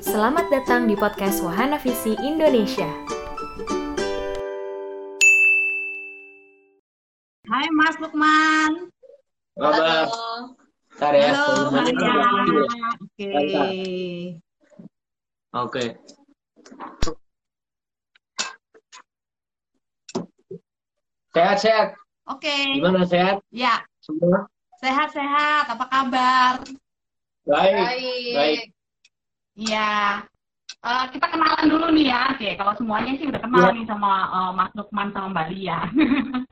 Selamat datang di podcast Wahana Visi Indonesia. Hai Mas Lukman. Kabar. Ntar ya. Halo Maria. ya. Oke. Oke. Sehat sehat. Oke. Gimana sehat Ya, semua? sehat-sehat. Apa kabar? Baik. Baik. Iya. Eh, kita kenalan dulu nih ya. Oke, kalau semuanya sih udah kenal Iya. nih sama eh, Mas Lukman sama Mbak Lia.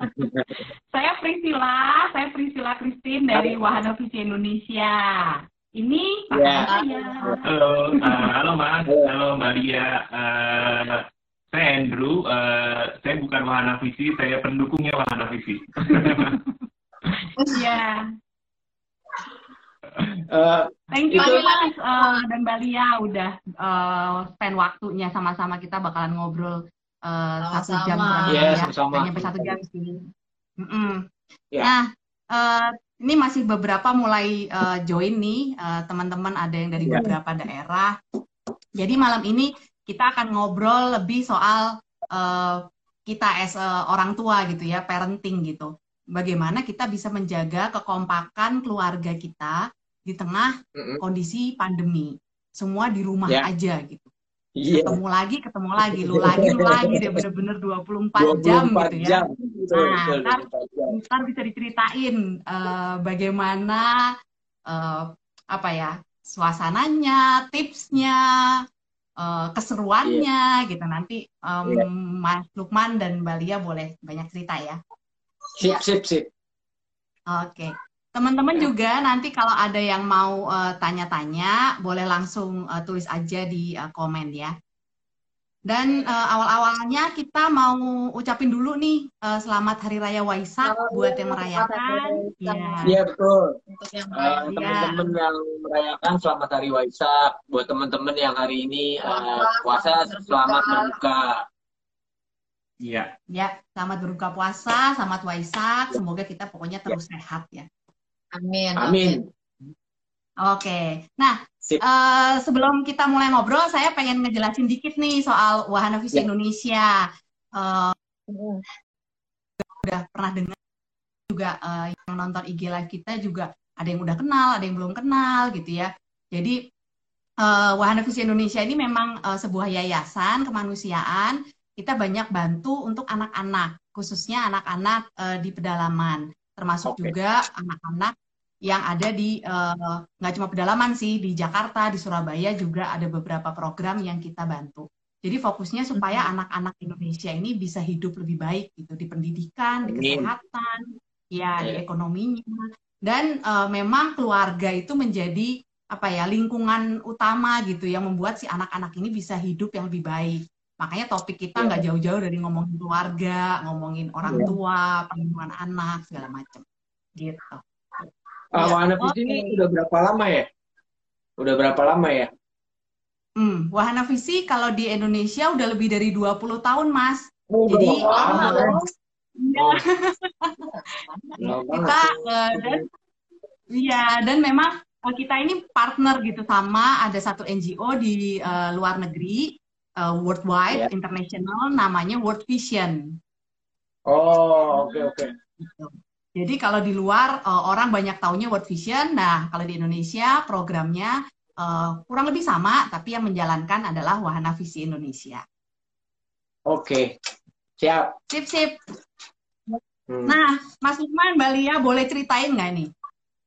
saya Priscila, saya Priscila Christine dari Wahana Visi Indonesia. Ini Pak Iya. saya. Halo, eh, halo Mas, Halo. halo Maria. Eh, saya Andrew. Eh, saya bukan Wahana Visi, saya pendukungnya Wahana Visi. Iya. Eh, Thank you Itu- Mas eh, dan Mbak Lia udah eh, spend waktunya sama-sama kita bakalan ngobrol eh, satu jam kurang Iya, lebih ya. Nggak nyampe satu jam sih. Mm-mm. Ya. Nah, eh, ini masih beberapa mulai eh, join nih eh, teman-teman ada yang dari Ya. beberapa daerah. Jadi malam ini kita akan ngobrol lebih soal eh, kita as eh, orang tua gitu ya, parenting gitu. Bagaimana kita bisa menjaga kekompakan keluarga kita di tengah mm-mm. kondisi pandemi. Semua di rumah Ya. aja gitu. Iya. Ketemu lagi, ketemu lagi, lu lagi, lu lagi deh bener-bener 24 jam 24 gitu ya. jam. Betul, Nah, betul, ntar 24 jam. ntar bisa diceritain eh, bagaimana eh, apa ya suasananya, tipsnya, eh, keseruannya gitu. Nanti em, Iya. Mas Lukman dan Mbak Lia boleh banyak cerita ya. Sip sip sip. Oke. Teman-teman juga nanti kalau ada yang mau eh, tanya-tanya, boleh langsung eh, tulis aja di eh, komen ya. Dan eh, awal-awalnya kita mau ucapin dulu nih eh, selamat Hari Raya Waisak Selamat buat yang merayakan. Iya. Iya betul. untuk yang lain. teman-teman yang merayakan selamat hari Waisak. Buat teman-teman yang hari ini eh, Puasa, selamat selamat berbuka. berbuka. Iya. Ya, selamat berbuka puasa, selamat Waisak. Semoga kita pokoknya terus sehat ya. Amin. Amin. Oke. Nah, Sip. eh, sebelum kita mulai ngobrol, saya pengen ngejelasin dikit nih soal Wahana Visi Ya. Indonesia. Eh, Mm. udah pernah dengar juga eh, yang nonton IG live kita juga ada yang udah kenal, ada yang belum kenal gitu ya. Jadi eh, Wahana Visi Indonesia ini memang eh, sebuah yayasan kemanusiaan. Kita banyak bantu untuk anak-anak, khususnya anak-anak eh, di pedalaman, termasuk Oke. juga anak-anak yang ada di eh, nggak cuma pedalaman sih di Jakarta, di Surabaya juga ada beberapa program yang kita bantu. Jadi fokusnya supaya anak-anak Indonesia ini bisa hidup lebih baik gitu di pendidikan, di kesehatan, ya di Ya. ekonominya. Dan eh, memang keluarga itu menjadi apa ya lingkungan utama gitu yang membuat si anak-anak ini bisa hidup yang lebih baik. Makanya topik kita Ya. nggak jauh-jauh dari ngomongin keluarga, ngomongin orang Ya. tua, perlindungan anak segala macam. Gitu. Iya. Wahana Visi ini Oke. udah berapa lama ya? Udah berapa lama ya? Hmm, Wahana Visi kalau di Indonesia udah lebih dari 20 tahun, Mas. Oh, Jadi lama, kan? iya, Lama kita eh, dan iya dan memang eh, kita ini partner gitu sama ada satu NGO di eh, luar negeri eh, worldwide Ya. international namanya World Vision. Oh, oke oke. Gitu. Jadi kalau di luar eh, orang banyak taunya World Vision, nah kalau di Indonesia programnya eh, kurang lebih sama, tapi yang menjalankan adalah Wahana Visi Indonesia. Oke. Siap. Sip sip. Hmm. Nah, Mas Lukman, Mbak Lia boleh ceritain nggak nih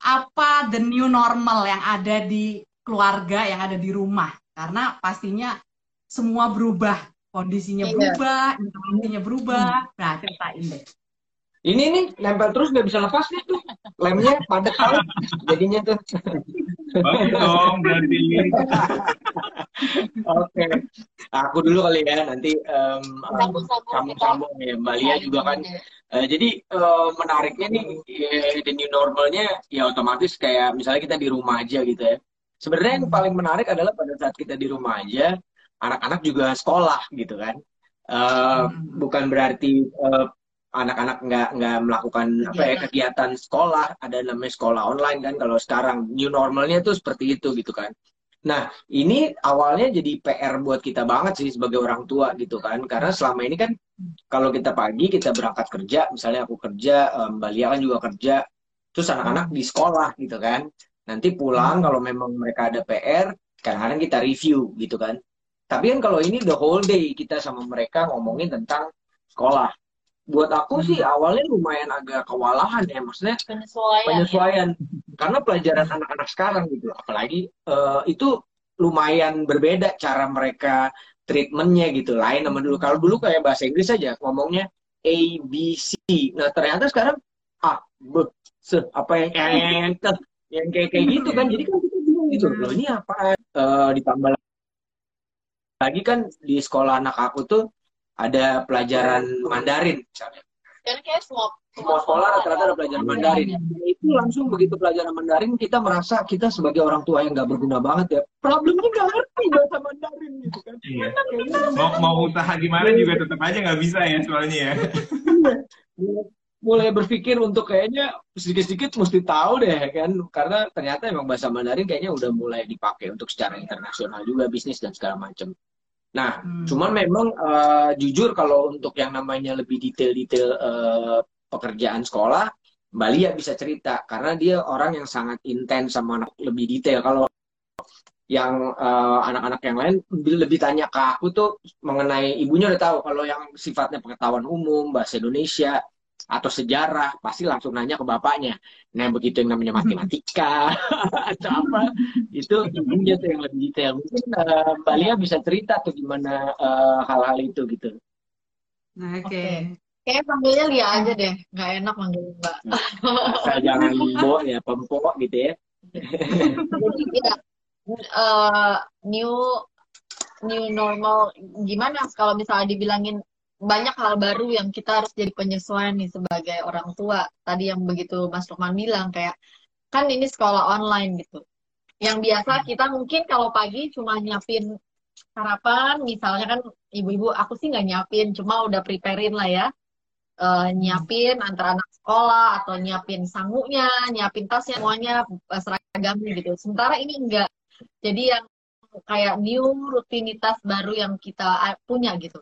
apa the new normal yang ada di keluarga, yang ada di rumah? Karena pastinya semua berubah, kondisinya Iya. berubah, informasinya berubah. Nah, ceritain deh. Ini nih nempel terus nggak bisa lepas nih tuh. Lemnya padat kali jadinya tuh. Bagus dong, berarti. Oke. Aku dulu kali ya nanti em, Sambung-sambung ya. Mbak Lia juga kan. Eh, jadi eh, menariknya nih eh, the new normalnya ya otomatis kayak misalnya kita di rumah aja gitu ya. Sebenarnya yang paling menarik adalah pada saat kita di rumah aja, anak-anak juga sekolah gitu kan. Eh, Hmm. bukan berarti eh, anak-anak nggak nggak melakukan apa ya kegiatan sekolah ada namanya sekolah online kan kalau sekarang new normalnya tuh seperti itu gitu kan Nah, ini awalnya jadi PR buat kita banget sih sebagai orang tua gitu kan. Karena selama ini kan kalau kita pagi kita berangkat kerja, misalnya aku kerja, Mbak Lia kan juga kerja, terus anak-anak di sekolah gitu kan. Nanti pulang kalau memang mereka ada PR, kadang-kadang kita review gitu kan. Tapi kan kalau ini the whole day kita sama mereka ngomongin tentang sekolah. Buat aku sih awalnya lumayan agak kewalahan ya, maksudnya penyesuaian. penyesuaian. Karena pelajaran anak-anak sekarang gitu, apalagi eh, itu lumayan berbeda cara mereka treatmentnya gitu, lain sama dulu. Kalau dulu kayak bahasa Inggris aja ngomongnya A B C. Nah ternyata sekarang A B C apa yang yang, yang kayak kayak gitu kan. Jadi kan kita bingung gitu loh ini apa? Eh, ditambah lagi kan di sekolah anak aku tuh ada pelajaran Mandarin misalnya. Kan kayak semua Semua sekolah rata-rata ada pelajaran Mandarin. Itu langsung begitu pelajaran Mandarin kita merasa kita sebagai orang tua yang nggak berguna banget ya. Problemnya nggak ngerti bahasa Mandarin gitu kan. Iya. Kayaknya Mau mau usaha gimana juga tetap aja nggak bisa ya soalnya ya. mulai berpikir untuk kayaknya sedikit-sedikit mesti tahu deh kan karena ternyata emang bahasa Mandarin kayaknya udah mulai dipakai untuk secara internasional juga bisnis dan segala macam. Nah, Hmm. cuman memang eh, jujur kalau untuk yang namanya lebih detail-detail eh, pekerjaan sekolah, Mbak Lia bisa cerita karena dia orang yang sangat intens sama anak lebih detail. Kalau yang eh, anak-anak yang lain lebih, lebih tanya ke aku tuh mengenai ibunya udah tahu kalau yang sifatnya pengetahuan umum, bahasa Indonesia atau sejarah pasti langsung nanya ke bapaknya. Nah, begitu yang namanya matematika atau apa itu ibunya tuh yang lebih detail. Mungkin eh, Mbak Lia bisa cerita tuh gimana eh, hal-hal itu gitu. Nah, Oke. Oke. Kayak panggilnya Lia aja deh, nggak enak manggil Mbak. Asal jangan bo ya pempok gitu ya. Jadi ya eh, new new normal gimana kalau misalnya dibilangin banyak hal baru yang kita harus jadi penyesuaian nih sebagai orang tua. Tadi yang begitu Mas Lukman bilang kayak kan ini sekolah online gitu. Yang biasa kita mungkin kalau pagi cuma nyiapin sarapan, misalnya kan ibu-ibu aku sih nggak nyiapin, cuma udah preparein lah ya. Eh, nyiapin antara anak sekolah atau nyiapin sangunya, nyiapin tasnya semuanya eh, seragamnya gitu. Sementara ini enggak. Jadi yang kayak new rutinitas baru yang kita eh, punya gitu.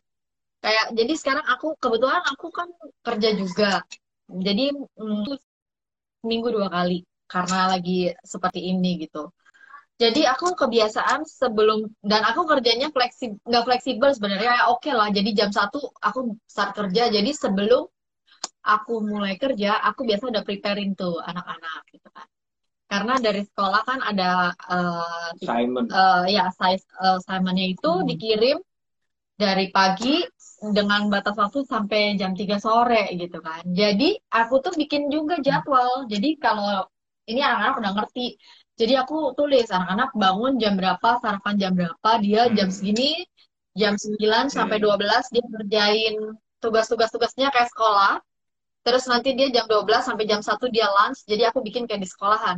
Kayak jadi sekarang aku kebetulan aku kan kerja juga. Jadi mm, minggu dua kali karena lagi seperti ini gitu. Jadi aku kebiasaan sebelum dan aku kerjanya fleksibel nggak fleksibel sebenarnya ya oke lah. Jadi jam satu aku start kerja. Jadi sebelum aku mulai kerja, aku biasa udah preparing tuh anak-anak gitu kan. Karena dari sekolah kan ada eh, Simon. eh, ya size eh, assignment-nya itu dikirim dari pagi dengan batas waktu sampai jam 3 sore gitu kan. Jadi aku tuh bikin juga jadwal. Jadi kalau ini anak-anak udah ngerti. Jadi aku tulis anak-anak bangun jam berapa, sarapan jam berapa, dia jam segini, jam 9 sampai 12 dia kerjain tugas-tugas-tugasnya kayak sekolah. Terus nanti dia jam 12 sampai jam 1 dia lunch. Jadi aku bikin kayak di sekolahan.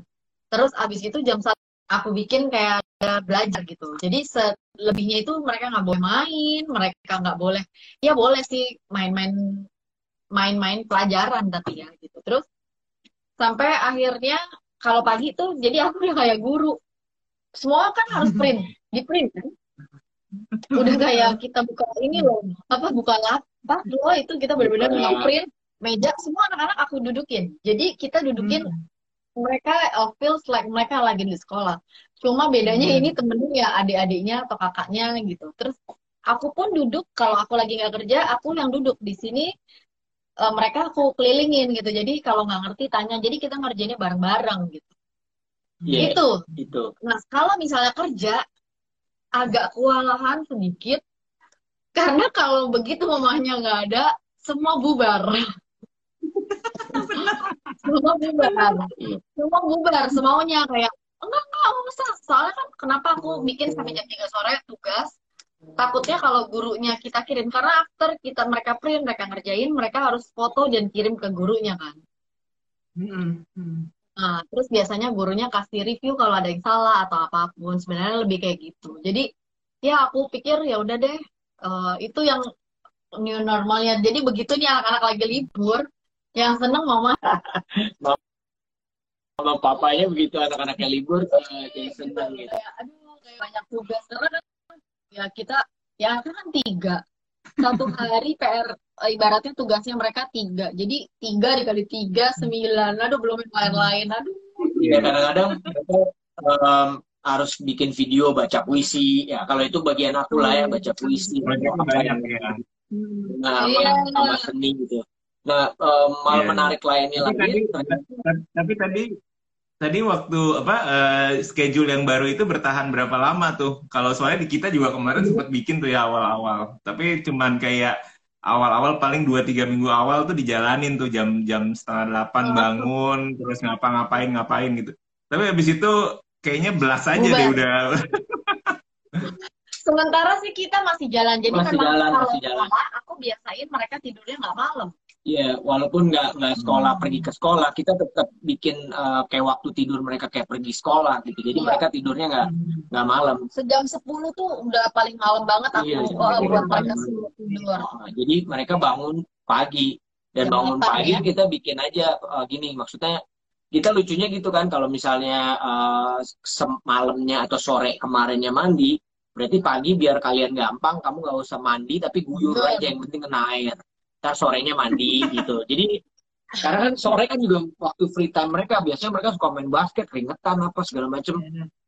Terus abis itu jam 1 aku bikin kayak belajar gitu. Jadi selebihnya itu mereka nggak boleh main, mereka nggak boleh, ya boleh sih main-main main-main pelajaran tapi ya gitu. Terus sampai akhirnya kalau pagi tuh jadi aku udah kayak guru. Semua kan harus print, di print kan. Udah kayak kita buka ini loh, apa buka lapak loh itu kita benar-benar nge-print meja semua anak-anak aku dudukin. Jadi kita dudukin mereka uh, feels like mereka lagi di sekolah. Cuma bedanya Hmm. ini temennya ya adik-adiknya atau kakaknya gitu. Terus aku pun duduk kalau aku lagi nggak kerja, aku yang duduk di sini. uh, mereka aku kelilingin gitu. Jadi kalau nggak ngerti tanya. Jadi kita ngerjainnya bareng-bareng gitu. Iya, Gitu. itu. Nah kalau misalnya kerja agak kewalahan sedikit karena kalau begitu mamanya nggak ada, semua bubar. semua bubar. Semua bubar semaunya kayak enggak enggak nggak usah. Soalnya kan kenapa aku bikin sampai jam 3 sore tugas? Takutnya kalau gurunya kita kirim karena after kita mereka print, mereka ngerjain, mereka harus foto dan kirim ke gurunya kan. Mm-mm. Mm. Nah, terus biasanya gurunya kasih review kalau ada yang salah atau apa pun. Sebenarnya lebih kayak gitu. Jadi ya aku pikir ya udah deh, eh, itu yang new normalnya. Jadi begitu nih anak-anak lagi libur, yang seneng mama Sama papanya begitu anak-anaknya libur eh, jadi senang gitu. kayak aduh kayak banyak tugas karena kan ya kita ya kan tiga satu hari PR eh, ibaratnya tugasnya mereka tiga jadi tiga dikali tiga sembilan aduh belum yang lain-lain aduh Ya kadang-kadang em, harus bikin video baca puisi. Ya kalau itu bagian aku lah ya baca puisi. Proyeknya banyak ya. Nah, Iya. sama seni gitu. Nah, em, hal Iya. menarik lainnya Tapi lagi. tadi, tapi tadi tadi waktu apa eh, schedule yang baru itu bertahan berapa lama tuh? Kalau soalnya di kita juga kemarin sempat bikin tuh ya awal-awal. Tapi cuman kayak awal-awal paling 2-3 minggu awal tuh dijalanin tuh jam-jam setengah delapan bangun terus ngapa-ngapain ngapain gitu. Tapi habis itu kayaknya belas aja Bubar. deh udah. sementara sih kita masih jalan jadi Masih memang jalan, kalau masih jalan. aku biasain mereka tidurnya nggak malam Ya, walaupun nggak nggak sekolah Hmm. pergi ke sekolah, kita tetap bikin eh, kayak waktu tidur mereka kayak pergi sekolah gitu. Jadi Iya. mereka tidurnya nggak nggak malam. sejam 10 tuh udah paling malam banget aku Iya, oh, jam buat 10 mereka tidur Nah, jadi mereka bangun pagi dan Jam bangun 8 pagi ya. kita bikin aja eh, gini, maksudnya kita lucunya gitu kan kalau misalnya eh, semalamnya atau sore kemarinnya mandi, berarti pagi biar kalian gampang, kamu nggak usah mandi tapi guyur Betul. aja yang penting kena air. Ntar sorenya mandi gitu. Jadi karena kan sore kan juga waktu free time mereka biasanya mereka suka main basket, keringetan apa segala macem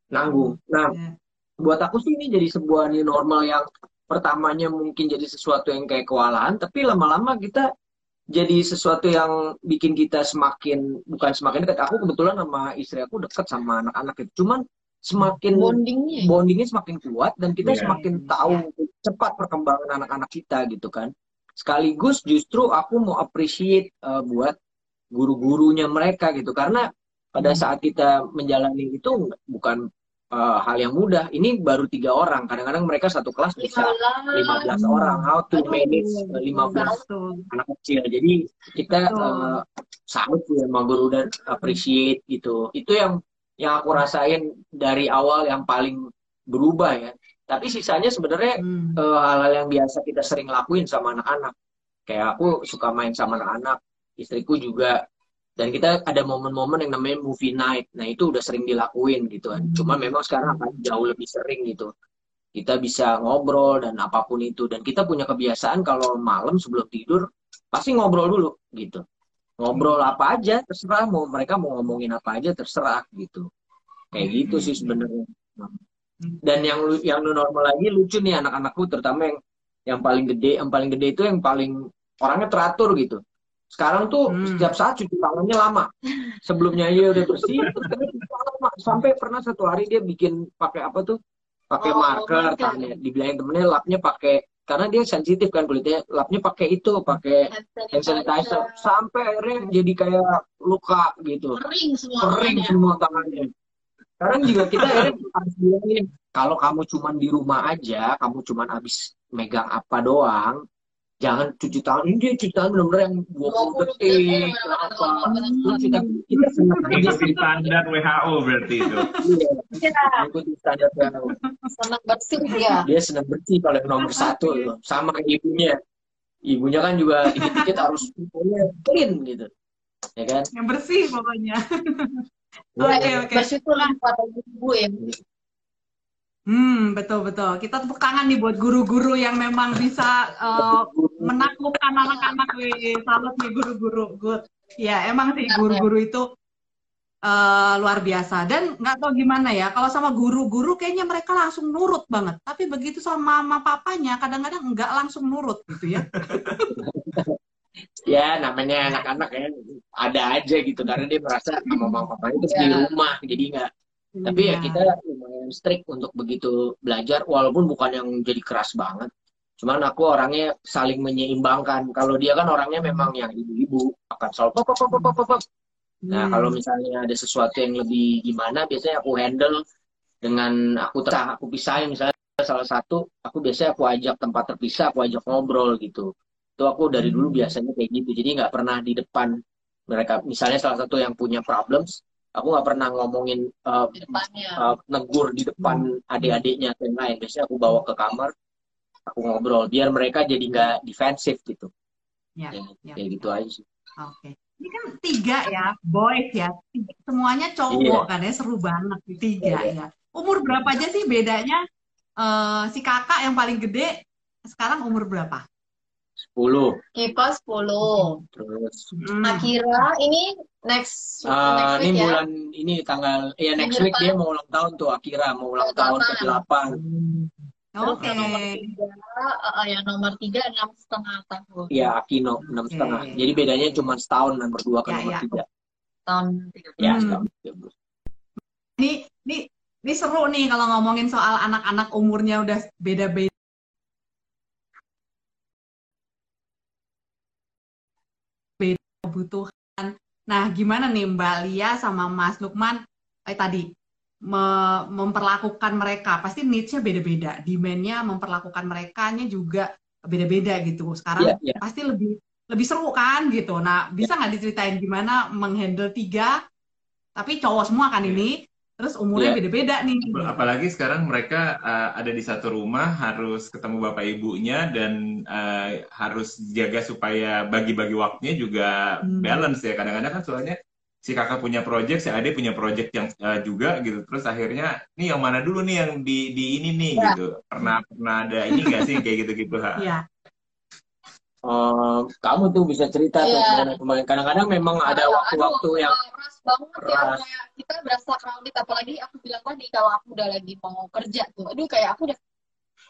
nanggung. Nah, Iya. buat aku sih ini jadi sebuah new normal yang pertamanya mungkin jadi sesuatu yang kayak kewalahan, tapi lama-lama kita jadi sesuatu yang bikin kita semakin bukan semakin dekat. Aku kebetulan sama istri aku dekat sama anak-anak itu. Cuman semakin bondingnya ya. bondingnya semakin kuat dan kita Iya. semakin tahu cepat perkembangan anak-anak kita gitu kan. Sekaligus justru aku mau appreciate uh, buat guru-gurunya mereka gitu karena pada saat kita menjalani itu bukan uh, hal yang mudah. Ini baru tiga orang. Kadang-kadang mereka satu kelas bisa 15 orang. How to manage uh, 15 Betul. anak kecil. Jadi kita uh, salut sih sama guru dan appreciate gitu. Itu yang yang aku rasain dari awal yang paling berubah ya. Tapi sisanya sebenarnya Hmm. eh, hal-hal yang biasa kita sering lakuin sama anak-anak. Kayak aku suka main sama anak-anak, istriku juga. Dan kita ada momen-momen yang namanya movie night. Nah itu udah sering dilakuin gitu kan. Cuma memang sekarang akan jauh lebih sering gitu. Kita bisa ngobrol dan apa pun itu. Dan kita punya kebiasaan kalau malam sebelum tidur pasti ngobrol dulu gitu. Ngobrol apa aja terserah mau mereka mau ngomongin apa aja terserah gitu. Kayak gitu sih sebenarnya. Dan yang yang normal lagi lucu nih anak-anakku terutama yang yang paling gede, yang paling gede itu yang paling orangnya teratur gitu. Sekarang tuh Hmm. setiap saat cuci tangannya lama. Sebelumnya dia udah bersih, lama. sampai pernah satu hari dia bikin pakai apa tuh? Pakai Oh, marker, marker. tangannya. Dibilangin temennya lapnya pakai karena dia sensitif kan kulitnya, lapnya pakai itu, pakai hand sanitizer. Sampai akhirnya jadi kayak luka gitu kering semua kering tangannya. semua tangannya. Sekarang juga kita harus bilangin, kalau kamu cuman di rumah aja, kamu cuman habis megang apa doang, jangan cuci tangan. Ini dia cuci tangan benar-benar yang 20 20 detik, apa. kita, kita senang aja sih. standar WHO berarti itu. Iya, Iya, ikuti standar WHO. senang bersih ya. Dia senang bersih kalau nomor satu loh. Sama kayak ibunya. Ibunya kan juga dikit-dikit harus pokoknya clean gitu. Ya kan? Yang bersih pokoknya. Iya, Oke, oke. Bersyukurlah pada ibu ya. Hmm, betul betul. Kita tepuk tangan nih buat guru-guru yang memang bisa eh, menaklukkan anak-anak. Salut nih guru-guru. Good. Ya, emang sih guru-guru itu eh, luar biasa. Dan nggak tahu gimana ya, kalau sama guru-guru kayaknya mereka langsung nurut banget. Tapi begitu sama mama papanya, kadang-kadang nggak langsung nurut gitu ya. ya namanya anak-anak ya ada aja gitu karena dia merasa sama mama papanya itu di Ya. rumah jadi nggak tapi ya Iya. kita lumayan strict untuk begitu belajar walaupun bukan yang jadi keras banget cuman aku orangnya saling menyeimbangkan kalau dia kan orangnya memang yang ibu-ibu akan selalu pop pop pop pop pop, pop. nah Hmm. kalau misalnya ada sesuatu yang lebih gimana biasanya aku handle dengan aku terah aku pisahin misalnya salah satu aku biasanya aku ajak tempat terpisah aku ajak ngobrol gitu itu aku dari dulu Hmm. biasanya kayak gitu jadi nggak pernah di depan mereka misalnya salah satu yang punya problems aku nggak pernah ngomongin uh, depannya. uh, negur di depan adik-adiknya atau yang lain biasanya aku bawa ke kamar aku ngobrol biar mereka jadi nggak defensif gitu Ya, ya, ya. kayak gitu aja sih Oke. Ini kan tiga ya, boys ya. Semuanya cowok kan ya, seru banget. Tiga Iya. ya. umur berapa aja sih bedanya eh, si kakak yang paling gede sekarang umur berapa? 10. Kipa 10. Terus Hmm. Akira ini next eh, next ini week ya. bulan ini tanggal ya next week depan. dia mau ulang tahun tuh Akira mau ulang tahun tahun. ke-8. Terus Oke. yang nomor tiga, eh, yang nomor tiga enam setengah tahun. Ya Akino enam Oke. setengah. Jadi bedanya cuma setahun nomor dua ke Ya, nomor ya. tiga. Tahun tiga Ya Hmm. setahun. Ini, ini, ini seru nih kalau ngomongin soal anak-anak umurnya udah beda-beda. Beda kebutuhan. Nah, gimana nih Mbak Lia sama Mas Lukman eh, tadi me- memperlakukan mereka pasti needs-nya beda-beda, demand-nya memperlakukan merekanya juga beda-beda gitu. Sekarang Iya, iya. pasti lebih lebih seru kan gitu. Nah, bisa nggak diceritain gimana menghandle tiga tapi cowok semua kan ini, terus umurnya Iya. beda-beda nih. Apalagi sekarang mereka uh, ada di satu rumah, harus ketemu bapak ibunya dan uh, harus jaga supaya bagi-bagi waktunya juga Hmm. balance ya. Kadang-kadang kan soalnya si kakak punya project, si adik punya project yang uh, juga gitu. Terus akhirnya nih yang mana dulu nih yang di di ini nih Ya. gitu. Pernah pernah ada ini nggak sih kayak gitu-gitu? Ha? Iya. Eh, kamu tuh bisa cerita tuh Iya. kemarin. Kadang-kadang memang ada waktu-waktu yang keras banget ya keras. kayak kita berasa crowded apalagi aku bilang tadi kalau aku udah lagi mau kerja tuh aduh kayak aku udah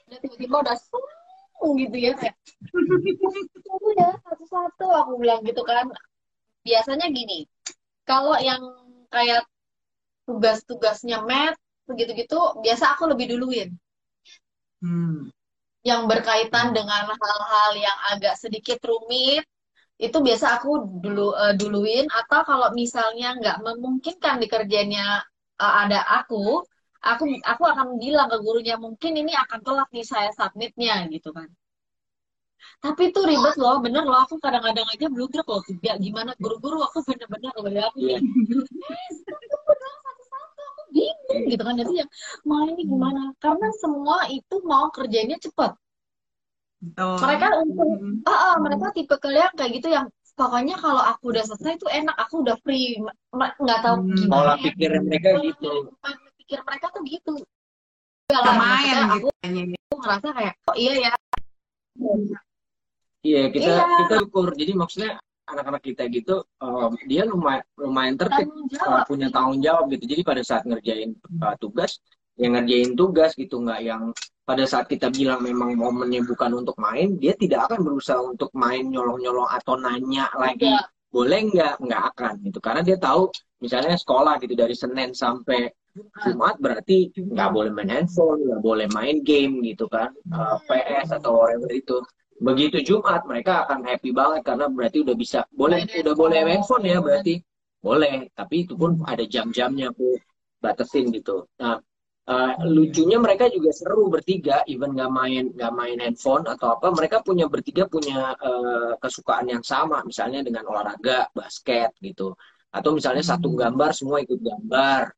udah tiba-tiba udah sung gitu ya kayak "Aduh ya satu-satu aku bilang gitu kan biasanya gini kalau yang kayak tugas-tugasnya math begitu-gitu biasa aku lebih duluin Hmm. Yang berkaitan dengan hal-hal yang agak sedikit rumit itu biasa aku dulu eh, duluin. Atau kalau misalnya nggak memungkinkan dikerjainnya eh, ada aku aku aku akan bilang ke gurunya mungkin ini akan telat nih saya submitnya gitu kan. Tapi itu ribet loh bener loh aku kadang-kadang aja blunder loh ya gimana guru-guru aku bener-bener loh ya aku Iya. bilang, "Eh, bener satu-satu aku bingung gitu kan jadi yang mau ini gimana karena semua itu mau kerjanya cepat Betul. mereka untuk Hmm. ah, ah, mereka tipe kalian kayak gitu yang pokoknya kalau aku udah selesai itu enak aku udah free nggak tahu Hmm. gimana pola ya. pikir mereka gitu. Pola pikir mereka tuh gitu Udah lah, main gitu. aku kayaknya. ngerasa kayak oh iya ya Iya, kita Iya. kita ukur. Jadi maksudnya anak-anak kita gitu um, dia lumayan lumayan tertib uh, punya tanggung jawab gitu. Jadi pada saat ngerjain uh, tugas, yang ngerjain tugas gitu nggak yang pada saat kita bilang memang momennya bukan untuk main, dia tidak akan berusaha untuk main nyolong-nyolong atau nanya lagi Enggak. boleh nggak? Nggak akan gitu. Karena dia tahu misalnya sekolah gitu dari Senin sampai Jumat. Berarti nggak boleh main handphone nggak boleh main game gitu kan uh, PS atau whatever itu begitu Jumat mereka akan happy banget karena berarti udah bisa boleh udah boleh handphone. handphone ya berarti. Boleh tapi itu pun ada jam-jamnya aku batasin gitu. Nah uh, lucunya mereka juga seru bertiga even nggak main nggak main handphone atau apa mereka punya bertiga punya uh, kesukaan yang sama misalnya dengan olahraga basket gitu. Atau misalnya satu gambar semua ikut gambar.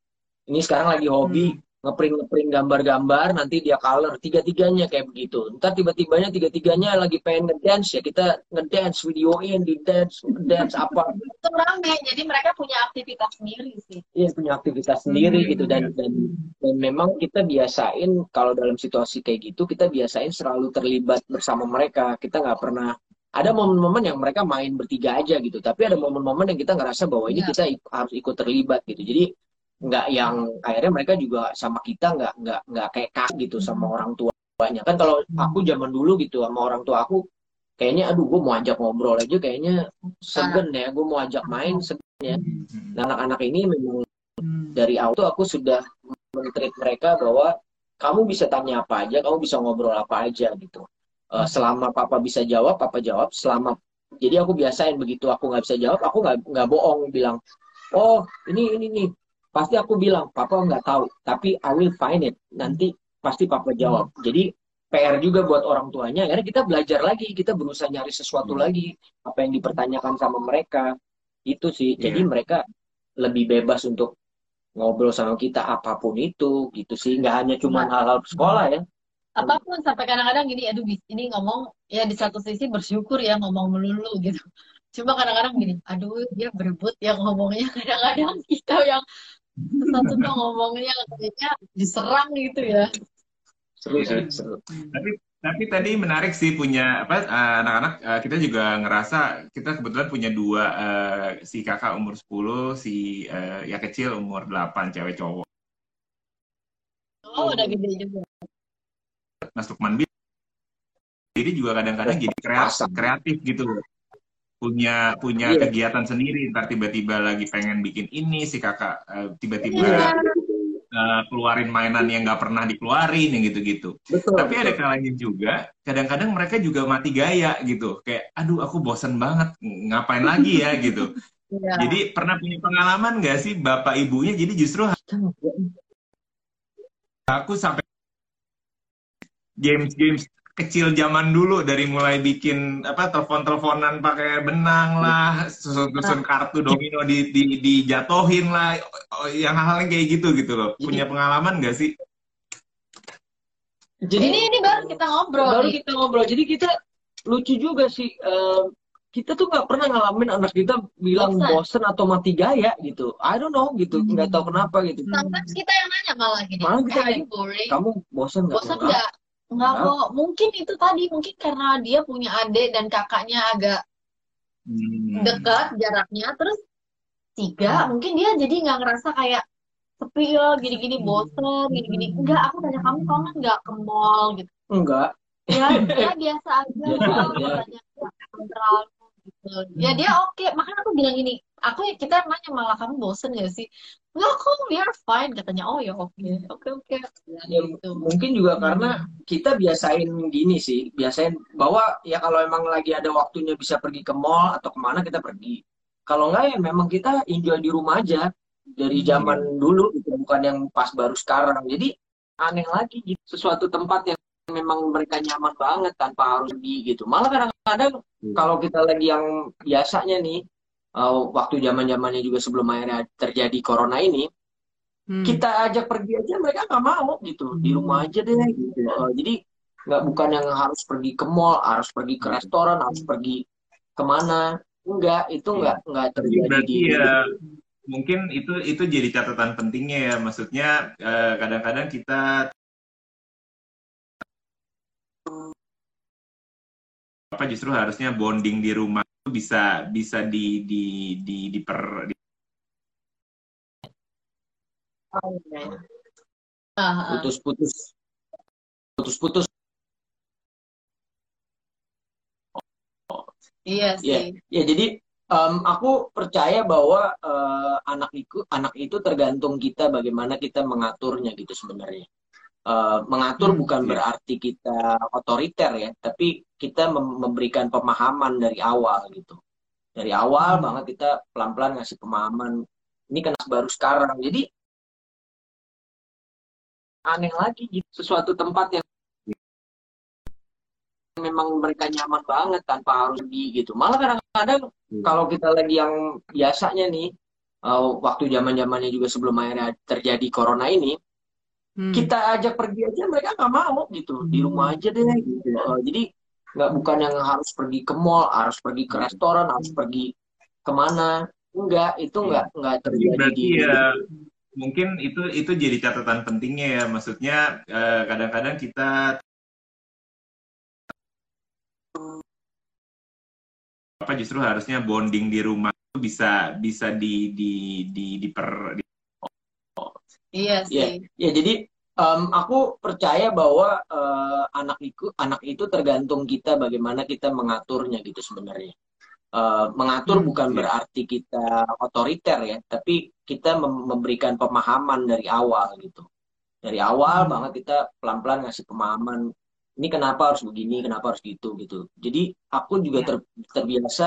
Ini sekarang lagi hobi ngeprint ngeprint gambar-gambar nanti dia color tiga-tiganya kayak begitu. Ntar tiba-tibanya tiga-tiganya lagi pengen ngedance ya kita ngedance videoin di dance dance apa. Itu rame jadi mereka punya aktivitas sendiri sih. Iya punya aktivitas sendiri Hmm. gitu dan dan dan memang kita biasain kalau dalam situasi kayak gitu kita biasain selalu terlibat bersama mereka. Kita nggak pernah ada momen-momen yang mereka main bertiga aja gitu tapi ada momen-momen yang kita ngerasa bahwa ini Iya. kita ik- harus ikut terlibat gitu. Jadi nggak yang akhirnya mereka juga sama kita nggak nggak nggak kayak kak gitu sama orang tuanya kan kalau aku zaman dulu gitu sama orang tua aku kayaknya aduh gue mau ajak ngobrol aja kayaknya segen ya gue mau ajak main segen ya Nah, anak-anak ini memang Hmm. dari awal tuh aku sudah men-treat mereka bahwa kamu bisa tanya apa aja, kamu bisa ngobrol apa aja gitu. Eh, selama papa bisa jawab, papa jawab. Selama jadi aku biasain begitu aku nggak bisa jawab, aku nggak nggak bohong bilang, oh ini ini nih. Pasti aku bilang, papa nggak tahu, tapi I will find it. Nanti pasti papa jawab. Jadi PR juga buat orang tuanya. Akhirnya kita belajar lagi, kita berusaha nyari sesuatu lagi apa yang dipertanyakan sama mereka. Itu sih. Jadi Iya. mereka lebih bebas untuk ngobrol sama kita apa pun itu gitu sih nggak hanya cuma Nah. hal-hal sekolah ya apa pun sampai kadang-kadang gini aduh bis- ini ngomong ya di satu sisi bersyukur ya ngomong melulu gitu cuma kadang-kadang gini aduh dia berebut yang ngomongnya kadang-kadang kita yang Susah-susah ngomongnya kayaknya diserang gitu ya. Seru sih, seru. Tapi tapi tadi menarik sih punya apa eh, anak-anak eh, kita juga ngerasa kita kebetulan punya dua eh, si kakak umur 10, si eh, ya kecil umur 8 cewek cowok. Oh, udah gede juga. Mas Lukman jadi juga kadang-kadang jadi kreatif, kreatif gitu loh. Punya punya Iya. kegiatan sendiri, ntar tiba-tiba lagi pengen bikin ini si kakak eh, tiba-tiba Iya. eh, keluarin mainan yang nggak pernah dikeluarin yang gitu-gitu. Betul. Tapi ada betul. kalanya juga, kadang-kadang mereka juga mati gaya gitu. Kayak, aduh aku bosen banget, ngapain lagi ya gitu. Iya. Jadi pernah punya pengalaman nggak sih bapak ibunya? Jadi justru aku sampai games-games kecil zaman dulu dari mulai bikin apa telepon-teleponan pakai benang lah, susun-susun kartu domino di, di dijatohin lah, yang hal-hal yang kayak gitu gitu loh. Punya pengalaman nggak sih? Jadi Ini ini baru kita ngobrol baru nih. kita ngobrol. Jadi kita lucu juga sih. eh, kita tuh nggak pernah ngalamin anak kita bilang Bosan. bosen atau mati gaya gitu. I don't know gitu. Nggak tahu kenapa gitu. Sometimes kita yang nanya malah gini. Malah kita "Eh, yang- boring. Kamu bosen nggak? Bosan Enggak. nggak? Nggak Enggak. kok. Mungkin itu tadi, mungkin karena dia punya adik dan kakaknya agak Hmm. dekat jaraknya. Terus tiga, mungkin dia jadi nggak ngerasa kayak sepi ya, gini-gini bosen, gini-gini. Enggak, aku tanya kamu kangen nggak ke mall gitu. Enggak. Ya, dia biasa aja. Biasa aja. Katanya nggak terlalu gitu. Ya dia oke. Makanya aku bilang gini, aku kita nanya malah kamu bosen gak sih? Enggak kok, we are fine katanya. Oh ya oke, oke oke. Ya, Gitu. mungkin juga karena kita biasain gini sih, biasain bahwa ya kalau emang lagi ada waktunya bisa pergi ke mall atau ke mana kita pergi. Kalau enggak ya memang kita enjoy di rumah aja dari zaman dulu gitu, bukan yang pas baru sekarang. Jadi aneh lagi gitu, sesuatu tempat yang memang mereka nyaman banget tanpa harus pergi gitu. Malah kadang-kadang kalau kita lagi yang biasanya nih eh, waktu zaman-zamannya juga sebelum akhirnya terjadi corona ini, Hmm. kita ajak pergi aja mereka nggak mau gitu. Di rumah aja deh gitu. Eh, jadi nggak bukan yang harus pergi ke mall harus pergi ke restoran harus pergi ke mana. Enggak itu nggak nggak Jadi terjadi berarti di ya mungkin itu itu jadi catatan pentingnya ya. Maksudnya eh, kadang-kadang kita apa justru harusnya bonding di rumah bisa bisa di di di diper di- Oh, iya. Putus-putus putus-putus Iya ya sih. ya jadi em, aku percaya bahwa eh, anak itu anak itu tergantung kita bagaimana kita mengaturnya gitu sebenarnya Eh, mengatur Hmm, bukan iya. berarti kita otoriter ya, tapi kita mem- memberikan pemahaman dari awal gitu. Dari awal Hmm. banget kita pelan-pelan ngasih pemahaman. Ini kena baru sekarang. Jadi aneh lagi gitu. Sesuatu tempat yang memang mereka nyaman banget tanpa harus pergi gitu. Malah kadang-kadang Hmm. kalau kita lagi yang biasanya nih eh, waktu zaman-zamannya juga sebelum akhirnya terjadi corona ini Hmm. kita ajak pergi aja mereka nggak mau gitu. Di rumah aja deh gitu. Eh, jadi nggak bukan yang harus pergi ke mall harus pergi ke restoran harus pergi ke mana. Enggak itu nggak nggak Jadi terjadi berarti di ya mungkin itu itu jadi catatan pentingnya ya. Maksudnya eh, kadang-kadang kita apa justru harusnya bonding di rumah itu bisa bisa di di di diper di- Iya ya sih. ya jadi em, aku percaya bahwa eh, anak itu anak itu tergantung kita bagaimana kita mengaturnya gitu sebenarnya Eh, mengatur Hmm, bukan iya. berarti kita otoriter ya tapi kita mem- memberikan pemahaman dari awal gitu dari awal Hmm. banget kita pelan-pelan ngasih pemahaman ini kenapa harus begini kenapa harus gitu gitu jadi aku juga Ya. ter- terbiasa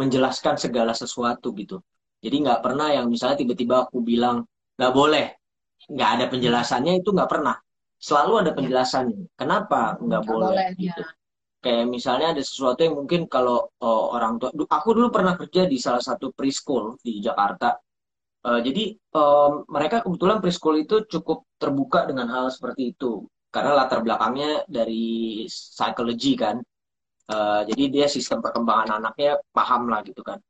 menjelaskan segala sesuatu gitu jadi nggak pernah yang misalnya tiba-tiba aku bilang nggak boleh nggak ada penjelasannya itu nggak pernah. Selalu ada penjelasannya. Kenapa nggak boleh? boleh, gitu. ya. kayak misalnya ada sesuatu yang mungkin kalau oh, orang tua aku dulu pernah kerja di salah satu preschool di Jakarta. Eh, jadi em, mereka kebetulan preschool itu cukup terbuka dengan hal seperti itu. Karena latar belakangnya dari psikologi kan. Eh, jadi dia sistem perkembangan anaknya paham lah gitu kan.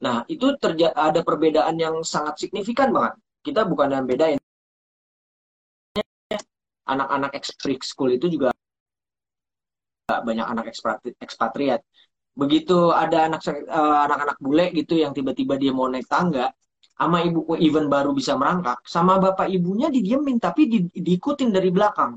Nah itu terja ada perbedaan yang sangat signifikan banget. Kita bukan yang bedain anak-anak eksprik school itu juga banyak anak ekspatriat begitu ada anak eh, anak-anak bule gitu yang tiba-tiba dia mau naik tangga sama ibu even baru bisa merangkak sama bapak ibunya didiemin tapi di, diikutin dari belakang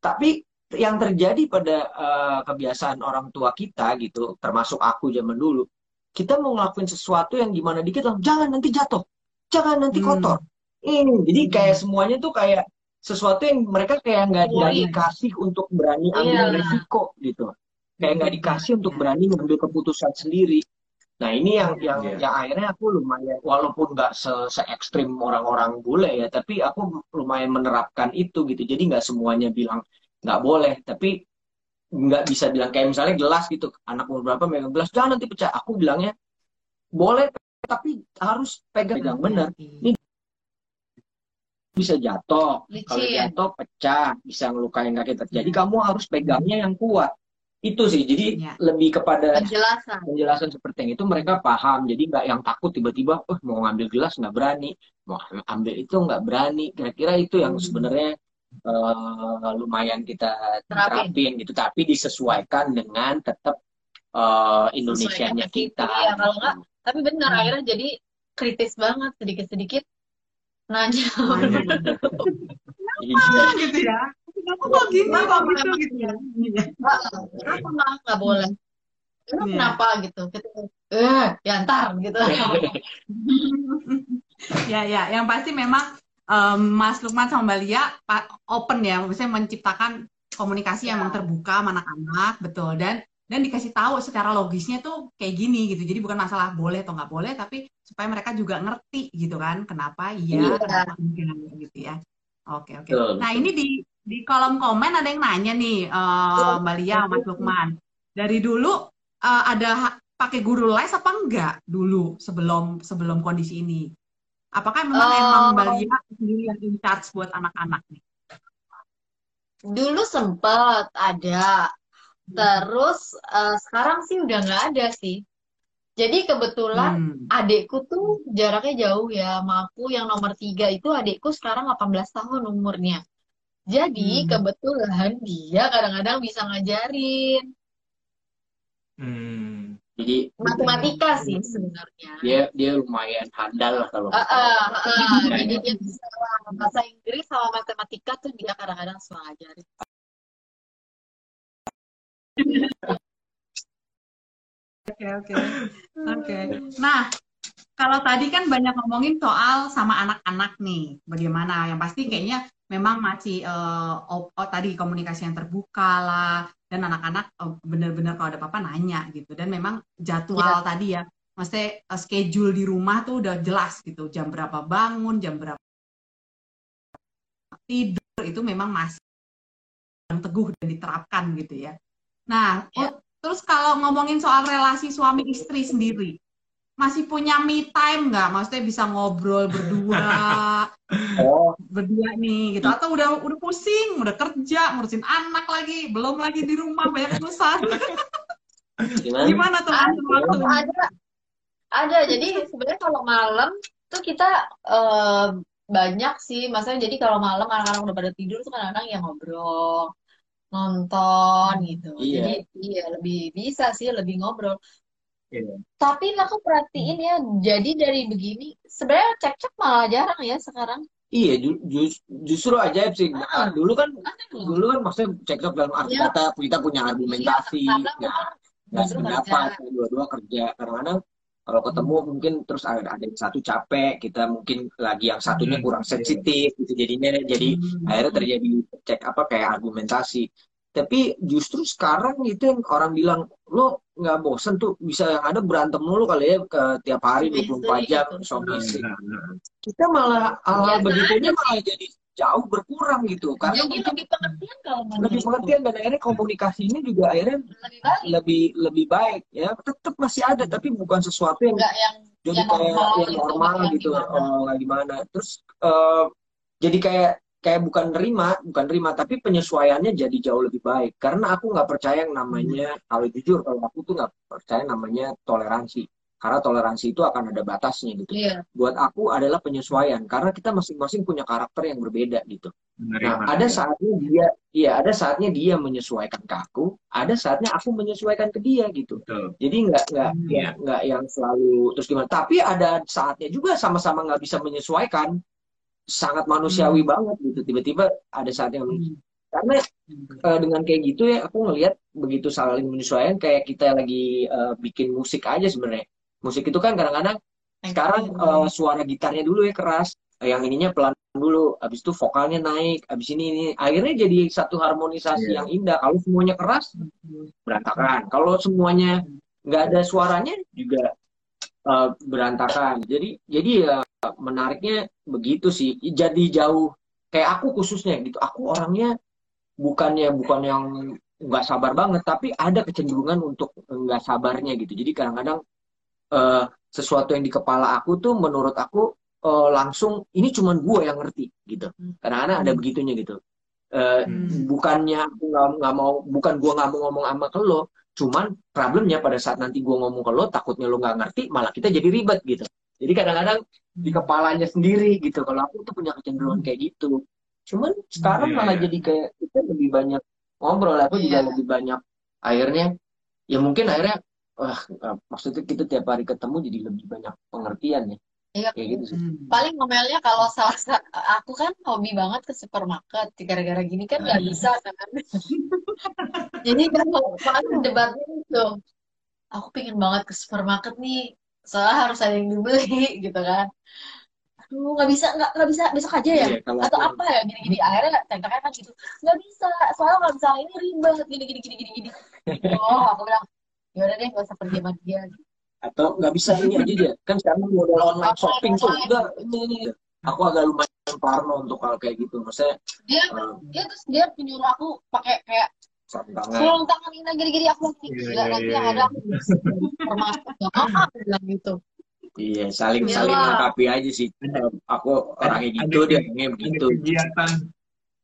tapi yang terjadi pada uh, kebiasaan orang tua kita gitu termasuk aku zaman dulu kita mau ngelakuin sesuatu yang gimana dikit jangan nanti jatuh jangan nanti hmm. kotor hmm. ini jadi kayak semuanya tuh kayak sesuatu yang mereka kayak nggak oh, iya. dikasih untuk berani ambil yeah. risiko gitu. Kayak nggak dikasih untuk berani mengambil keputusan sendiri. Nah ini yang yang yeah. yang akhirnya aku lumayan walaupun nggak se, se ekstrim orang-orang bule ya tapi aku lumayan menerapkan itu gitu. Jadi nggak semuanya bilang nggak boleh tapi nggak bisa bilang. Kayak misalnya gelas gitu anak umur berapa megang gelas jangan nanti pecah. Aku bilangnya boleh tapi harus pegang pegang benar. ini bisa jatuh. Kalau jatuh pecah, bisa ngelukain kaki terjadi. Hmm. Kamu harus pegangnya yang kuat. Itu sih. Jadi ya. lebih kepada penjelasan. penjelasan seperti yang itu mereka paham. Jadi nggak yang takut tiba-tiba, oh mau ngambil gelas nggak berani, mau ambil itu nggak berani. Kira-kira itu yang hmm. sebenarnya uh, lumayan kita terapin. terapin gitu. Tapi disesuaikan dengan tetap uh, Indonesianya kita. Iya, kalau nggak, tapi benar hmm. akhirnya jadi kritis banget sedikit-sedikit nanya. Gitu ya? Kenapa kok gini? Kok gitu? gitu ya? Kenapa nggak nggak boleh? Kenapa, kenapa gitu? Eh ya ntar gitu. Ya ya. Yang pasti memang um, Mas Lukman sama Mbak Lia open ya. Maksudnya menciptakan komunikasi yang memang terbuka sama anak-anak betul. Dan dan dikasih tahu secara logisnya tuh kayak gini gitu. Jadi bukan masalah boleh atau nggak boleh tapi supaya mereka juga ngerti gitu kan kenapa iya, iya. kenapa enggak gitu ya. Oke oke. Nah ini di di kolom komen ada yang nanya nih uh, Mbak Lia Mas Lukman. Dari dulu uh, ada pakai guru les apa enggak dulu sebelum sebelum kondisi ini? Apakah memang uh, emang Mbak Lia sendiri yang in charge buat anak-anak nih? Dulu sempat ada Terus uh, sekarang sih udah nggak ada sih. Jadi kebetulan hmm. adikku tuh jaraknya jauh ya sama aku yang nomor tiga itu adikku sekarang 18 tahun umurnya. Jadi hmm. kebetulan dia kadang-kadang bisa ngajarin. Hmm. Jadi matematika sih sebenarnya. Dia dia lumayan handal lah kalau. Uh, uh, uh, jadi dia bisa bahasa Inggris sama matematika tuh dia kadang-kadang suka ngajarin. Oke oke oke. Nah kalau tadi kan banyak ngomongin soal sama anak-anak nih, bagaimana? Yang pasti kayaknya memang masih uh, oh, oh, tadi komunikasi yang terbuka lah, dan anak-anak oh, benar-benar kalau ada apa-apa nanya gitu. Dan memang jadwal ya. tadi ya, maksudnya uh, schedule di rumah tuh udah jelas gitu, jam berapa bangun, jam berapa tidur itu memang masih yang teguh dan diterapkan gitu ya. Nah, ya. terus kalau ngomongin soal relasi suami istri sendiri, masih punya me time nggak? Maksudnya bisa ngobrol berdua, oh. berdua nih, gitu? Atau udah udah pusing, udah kerja, ngurusin anak lagi, belum lagi di rumah banyak urusan. Gimana? Gimana tuh ada, waktu? Ada, ada. Jadi sebenarnya kalau malam tuh kita uh, banyak sih, maksudnya jadi kalau malam anak-anak udah pada tidur tuh kadang-kadang yang ngobrol nonton gitu. Iya. Jadi iya lebih bisa sih lebih ngobrol. Iya. Tapi aku perhatiin ya, jadi dari begini sebenarnya cek-cek malah jarang ya sekarang. Iya, ju ju justru aja sih. Ah, dulu kan, dulu kan maksudnya cekcok dalam arti ya. kata kita punya argumentasi, iya, ya, nggak sependapat, dua-dua kerja. Kadang-kadang kalau ketemu mungkin terus ada, ada yang satu capek kita mungkin lagi yang satunya hmm. kurang sensitif gitu jadinya jadi hmm. akhirnya terjadi cek apa kayak argumentasi tapi justru sekarang itu yang orang bilang lo nggak bosen tuh bisa yang ada berantem mulu kali ya ke tiap hari 24 jam gitu. suami istri kita malah hal begitunya malah jadi jauh berkurang gitu. Karena Jadi lebih pengertian kalau lebih pengertian dan akhirnya komunikasi ini juga akhirnya lebih baik. lebih lebih baik ya. Tetap masih ada tapi bukan sesuatu yang, yang jadi yang kayak normal yang normal gitu, gitu oh, gimana. Terus uh, jadi kayak kayak bukan nerima bukan nerima tapi penyesuaiannya jadi jauh lebih baik. Karena aku nggak percaya yang namanya hmm. kalau jujur kalau aku tuh nggak percaya namanya toleransi karena toleransi itu akan ada batasnya gitu. Iya. Buat aku adalah penyesuaian karena kita masing-masing punya karakter yang berbeda gitu. Benar Nah, Mas. ada saatnya dia, iya ada saatnya dia menyesuaikan ke aku, ada saatnya aku menyesuaikan ke dia gitu. Betul. Jadi nggak nggak Hmm. ya, nggak yang selalu terus gimana. Tapi ada saatnya juga sama-sama nggak bisa menyesuaikan, sangat manusiawi banget gitu. Tiba-tiba ada saatnya karena eh, dengan kayak gitu ya aku ngelihat begitu saling menyesuaikan kayak kita lagi eh, bikin musik aja sebenarnya. Musik itu kan kadang-kadang sekarang eh, suara gitarnya dulu ya keras, yang ininya pelan dulu, habis itu vokalnya naik, habis ini ini akhirnya jadi satu harmonisasi Iya. yang indah. Kalau semuanya keras berantakan. Kalau semuanya nggak ada suaranya juga eh, berantakan. Jadi jadi ya menariknya begitu sih. Jadi jauh kayak aku khususnya gitu. Aku orangnya bukannya bukan yang nggak sabar banget, tapi ada kecenderungan untuk nggak sabarnya gitu. Jadi kadang-kadang eh, sesuatu yang di kepala aku tuh menurut aku eh, langsung ini cuman gue yang ngerti gitu. Kadang-kadang ada begitunya gitu. Eh, Hmm. bukannya aku nggak mau bukan gue nggak mau ngomong sama ke lo, cuman problemnya pada saat nanti gue ngomong ke lo takutnya lo nggak ngerti malah kita jadi ribet gitu. Jadi kadang-kadang di kepalanya sendiri gitu. Kalau aku tuh punya kecenderungan kayak gitu. Cuman sekarang Iya, malah iya. jadi kayak kita lebih banyak ngobrol, aku juga Iya. lebih banyak akhirnya ya mungkin akhirnya wah maksudnya kita tiap hari ketemu jadi lebih banyak pengertian ya Iya. kayak gitu sih. Paling ngomelnya kalau salah sa- aku kan hobi banget ke supermarket gara-gara gini kan nggak bisa kan. Jadi kalau paling debatnya itu, aku pengen banget ke supermarket nih, soalnya harus ada yang dibeli gitu kan. Aduh nggak bisa nggak nggak bisa besok aja ya Iya, atau aku- apa ya gini-gini akhirnya tekniknya kan gitu nggak bisa soalnya kalau misalnya ini ribet gini gini gini gini gini oh aku bilang yaudah deh gak usah pergi sama dia. Atau nggak bisa ini aja dia. Kan sekarang model online shopping tuh. Udah ini ini aku agak lumayan parno untuk hal kayak gitu. Maksudnya dia eh, dia terus dia menyuruh aku pakai kayak sarung tangan. ini gini-gini aku Iya, gila iya, nanti iya, yang ada aku termasuk gak aku bilang gitu. Iya saling Iya saling lah. melengkapi aja sih. Aku orangnya gitu ada- dia orangnya begitu. kegiatan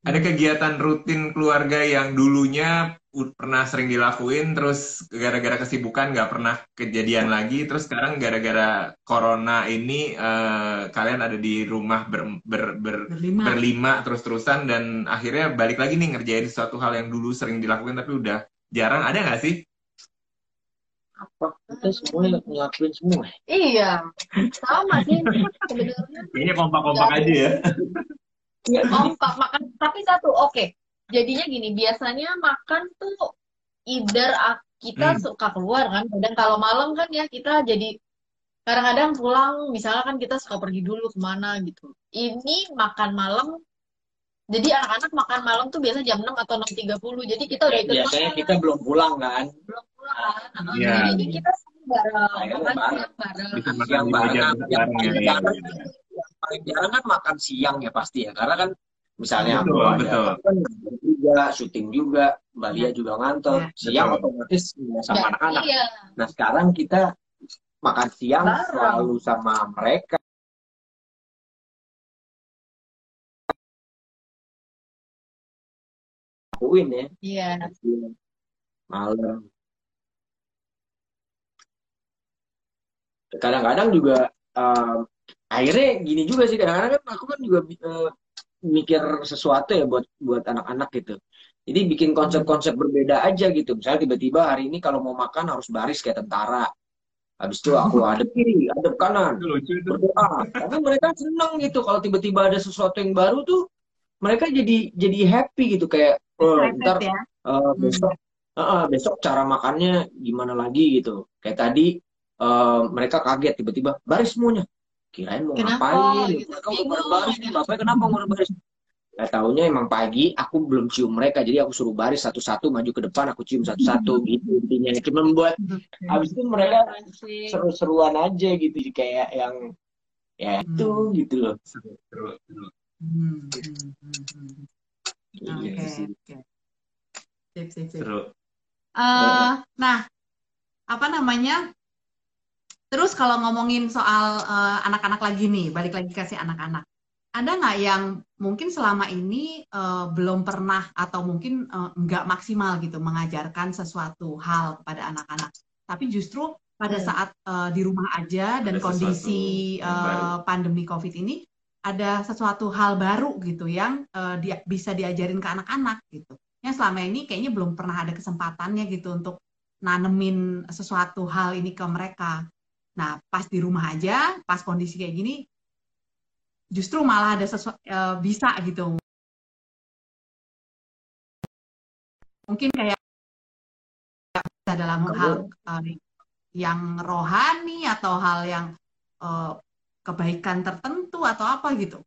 ada kegiatan rutin keluarga yang dulunya pernah sering dilakuin terus gara-gara kesibukan nggak pernah kejadian lagi. Terus sekarang gara-gara corona ini eh, kalian ada di rumah ber- ber- ber- Berlima. berlima terus-terusan dan akhirnya balik lagi nih ngerjain sesuatu hal yang dulu sering dilakukan tapi udah jarang. Ada nggak sih? Apa? Kita semuanya ngelakuin semua. Iya sama sih. Sebenarnya kayaknya kompak-kompak aja ya Kompak makan tapi satu oke. Jadinya gini biasanya makan tuh either kita Hmm. suka keluar kan dan kalau malam kan ya kita jadi kadang-kadang pulang. Misalnya kan kita suka pergi dulu ke mana gitu. Ini makan malam jadi anak-anak makan malam tuh biasa jam 6 atau 6.30 jadi kita udah ikut biasanya makan. kita belum pulang kan? Belum pulang kan Nah, Iya. jadi kita bareng. Makan bareng. siang bareng. Bisa makan Siang bareng, yang ya, paling jarang yang paling jarang kan makan siang ya pasti ya. Karena kan misalnya aku Betul, ada betul. aku kan juga syuting juga Mbak Lia juga ngantor. Ya, siang betul. otomatis ya, sama Ya, anak-anak. iya. Nah sekarang kita makan siang Bareng. selalu sama mereka. Lakuin ya. Iya. Malam kadang-kadang juga eh, akhirnya gini juga sih kadang-kadang kan aku kan juga eh, mikir sesuatu ya buat buat anak-anak gitu. Jadi bikin konsep-konsep berbeda aja gitu. Misalnya tiba-tiba hari ini kalau mau makan harus baris kayak tentara. Habis itu aku hadap kiri hadap kanan. Berdoa. Karena mereka seneng gitu. Kalau tiba-tiba ada sesuatu yang baru tuh mereka jadi jadi happy gitu. Kayak oh, ntar ya. eh, besok eh, besok cara makannya gimana lagi gitu. Kayak tadi eh, mereka kaget tiba-tiba baris semuanya kirain mau Kenapa? ngapain Gitu. mereka udah Bingung. baris bapaknya kenapa mau baris Gak taunya emang pagi aku belum cium mereka jadi aku suruh baris satu-satu maju ke depan aku cium satu-satu gitu intinya cuma membuat habis itu mereka seru-seruan aja gitu kayak yang ya itu Hmm. gitu loh seru seru seru. Hmm, hmm, hmm, hmm. Iya Oke, sih. oke. Sip, sip, sip. seru Eh, nah, apa namanya? Terus kalau ngomongin soal eh, anak-anak lagi nih, balik lagi ke si anak-anak. Ada nggak yang mungkin selama ini eh, belum pernah atau mungkin eh, nggak maksimal gitu mengajarkan sesuatu hal kepada anak-anak, tapi justru pada Hmm. saat uh, di rumah aja dan Ada kondisi yang baru. uh, pandemi COVID ini ada sesuatu hal baru gitu yang uh, dia bisa diajarin ke anak-anak gitu. Yang selama ini kayaknya belum pernah ada kesempatannya gitu untuk nanemin sesuatu hal ini ke mereka. Nah, pas di rumah aja, pas kondisi kayak gini, justru malah ada sesuatu bisa gitu. Mungkin kayak bisa dalam hal uh, yang rohani atau hal yang uh, kebaikan tertentu atau apa gitu.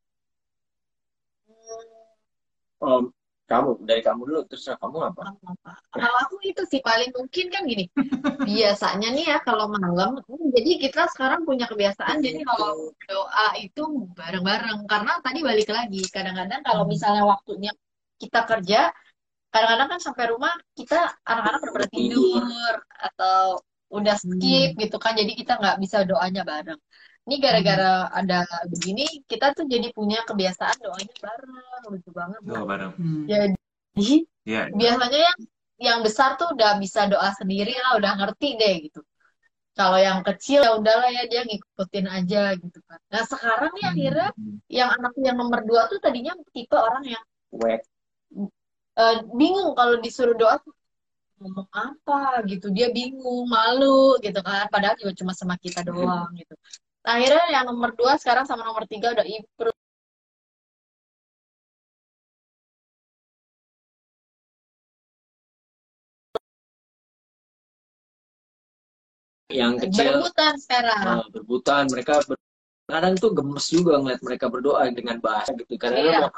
Om, kamu dari kamu dulu terserah kamu apa? Kalau aku itu sih paling mungkin kan gini. Biasanya nih ya kalau malam, jadi kita sekarang punya kebiasaan jadi kalau doa itu bareng-bareng karena tadi balik lagi kadang-kadang kalau misalnya waktunya kita kerja, kadang-kadang kan sampai rumah kita anak-anak udah pada tidur atau udah skip gitu kan, jadi kita nggak bisa doanya bareng. Ini gara-gara ada begini, kita tuh jadi punya kebiasaan doanya bareng, lucu banget. Doa bareng. Hmm. Jadi Ya. biasanya yang yang besar tuh udah bisa doa sendiri lah, udah ngerti deh gitu. Kalau yang kecil ya udahlah ya dia ngikutin aja gitu kan. Nah sekarang nih akhirnya yang anak yang nomor dua tuh tadinya tipe orang yang eh, bingung kalau disuruh doa tuh ngomong apa gitu. Dia bingung, malu gitu kan. Padahal juga cuma sama kita doang gitu. Nah, akhirnya yang nomor dua sekarang sama nomor tiga udah improve. Yang kecil Berebutan sekarang. uh, berbutan, mereka ber- kadang tuh gemes juga ngeliat mereka berdoa dengan bahasa gitu. Karena Iya. mau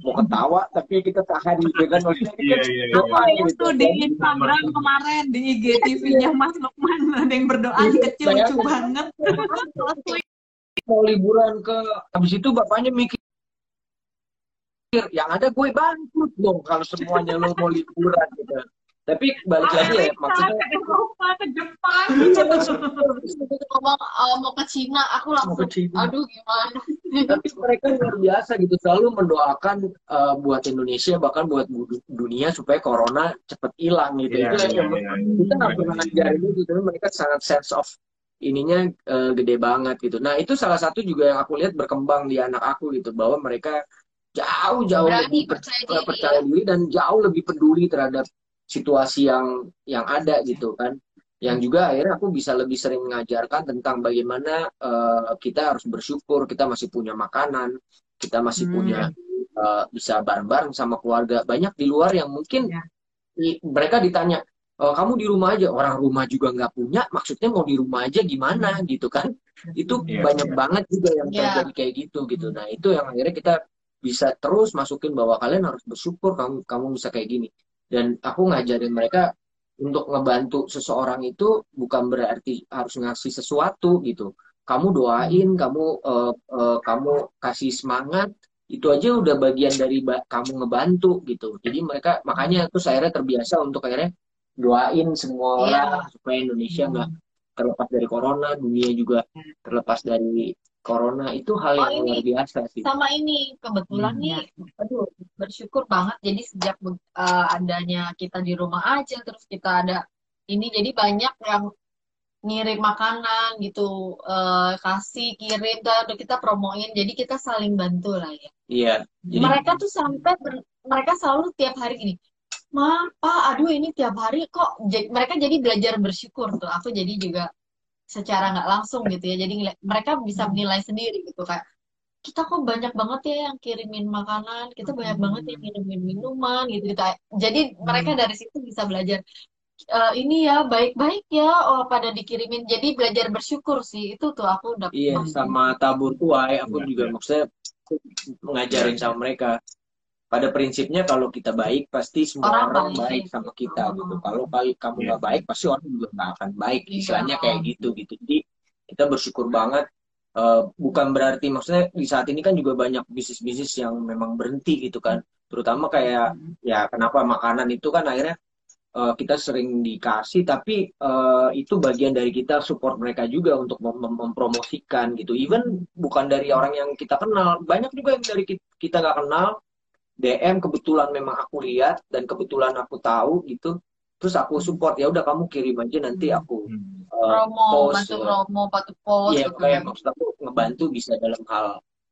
mau ketawa tapi kita tahan gitu kan. Maksudnya kita Iya, iya, iya. doa gitu. tuh di Instagram kemarin di IGTV-nya Mas Lukman ada yang berdoa kecil lucu banget. mau liburan ke habis itu bapaknya mikir yang ada gue bangkrut dong kalau semuanya lo mau liburan gitu. Tapi balik lagi ya maksudnya ke Eropa, ke Jepang. Begitu ngomong eh, mau ke Cina, aku mau ke langsung, Cina. aduh gimana? Tapi mereka luar biasa gitu selalu mendoakan uh, buat Indonesia bahkan buat bu- dunia supaya corona cepet hilang gitu. Iya, Itu yang iya, iya. kita nggak pernah ngajarin itu tapi mereka sangat sense of ininya eh, gede banget gitu nah itu salah satu juga yang aku lihat berkembang di anak aku gitu bahwa mereka jauh jauh Berani lebih per- percaya diri, percaya diri dan jauh lebih peduli terhadap situasi yang yang ada gitu kan. Yang juga akhirnya aku bisa lebih sering mengajarkan tentang bagaimana eh, kita harus bersyukur kita masih punya makanan kita masih Hmm. punya eh, bisa bareng-bareng sama keluarga. Banyak di luar yang mungkin Ya. i- mereka ditanya "Eh, kamu di rumah aja? Orang rumah juga nggak punya maksudnya mau di rumah aja gimana gitu kan. Itu Iya, banyak iya. banget juga yang Iya. terjadi kayak gitu gitu. Nah itu yang akhirnya kita bisa terus masukin bahwa kalian harus bersyukur kamu kamu bisa kayak gini dan aku ngajarin mereka untuk ngebantu seseorang itu bukan berarti harus ngasih sesuatu gitu. Kamu doain kamu eh, eh, kamu kasih semangat itu aja udah bagian dari ba- kamu ngebantu gitu. Jadi mereka makanya terus akhirnya terbiasa untuk akhirnya doain semua Iya. orang supaya Indonesia nggak terlepas dari corona dunia juga terlepas dari corona itu hal Oh, yang ini. luar biasa sih Sama ini kebetulan Hmm, nih, aduh bersyukur banget. Jadi sejak eh, adanya kita di rumah aja, terus kita ada ini, jadi banyak yang ngirim makanan gitu, eh, kasih kirim, tuh kita promoin. Jadi kita saling bantu lah ya. iya jadi Mereka tuh sampai ber- mereka selalu tiap hari gini, Ma, Pak, aduh ini tiap hari kok. Mereka jadi belajar bersyukur tuh. Aku jadi juga secara nggak langsung gitu ya. Jadi mereka bisa menilai sendiri gitu kayak kita kok banyak banget ya yang kirimin makanan, kita banyak banget yang ngirimin minuman gitu gitu. Jadi mereka dari situ bisa belajar "Eh, ini ya baik-baik ya oh pada dikirimin. Jadi belajar bersyukur sih itu tuh aku udah Iya, sama tabur tuai, aku Iya, juga maksudnya ngajarin sama mereka. Pada prinsipnya kalau kita baik, pasti semua Orang orang, baik. baik sama kita Oh. gitu. Kalau baik kamu Iya. nggak baik, pasti orang juga nggak akan baik. Iya. Istilahnya kayak gitu gitu. Jadi kita bersyukur banget. Eh, bukan berarti maksudnya di saat ini kan juga banyak bisnis-bisnis yang memang berhenti gitu kan. Terutama kayak ya kenapa makanan itu kan akhirnya eh, kita sering dikasih tapi eh, itu bagian dari kita support mereka juga untuk mem- mem- mempromosikan gitu even bukan dari orang yang kita kenal banyak juga yang dari ki- kita nggak kenal DM kebetulan memang aku lihat dan kebetulan aku tahu gitu terus aku support ya udah kamu kirim aja nanti aku Hmm. promo post bantu gitu. promo bantu post Iya, gitu kayak kan maksud aku ngebantu bisa dalam hal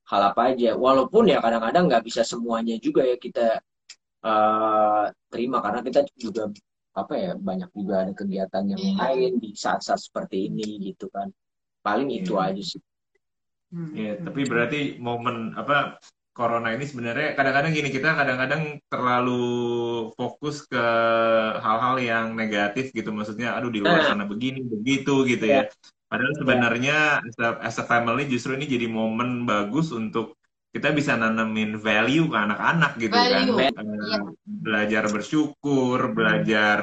hal apa aja. Walaupun ya kadang-kadang nggak bisa semuanya juga ya kita eh, terima karena kita juga apa ya banyak juga ada kegiatan yang Iya. lain di saat-saat seperti ini gitu kan. Paling itu Iya. aja sih. Hmm. Ya, tapi berarti momen apa corona ini sebenarnya kadang-kadang gini kita kadang-kadang terlalu fokus ke hal-hal yang negatif gitu maksudnya aduh di luar Nah. sana begini begitu gitu ya. Padahal sebenarnya as a, as a family justru ini jadi momen bagus untuk kita bisa nanemin value ke anak-anak gitu Value, kan. Eh, iya. Belajar bersyukur, belajar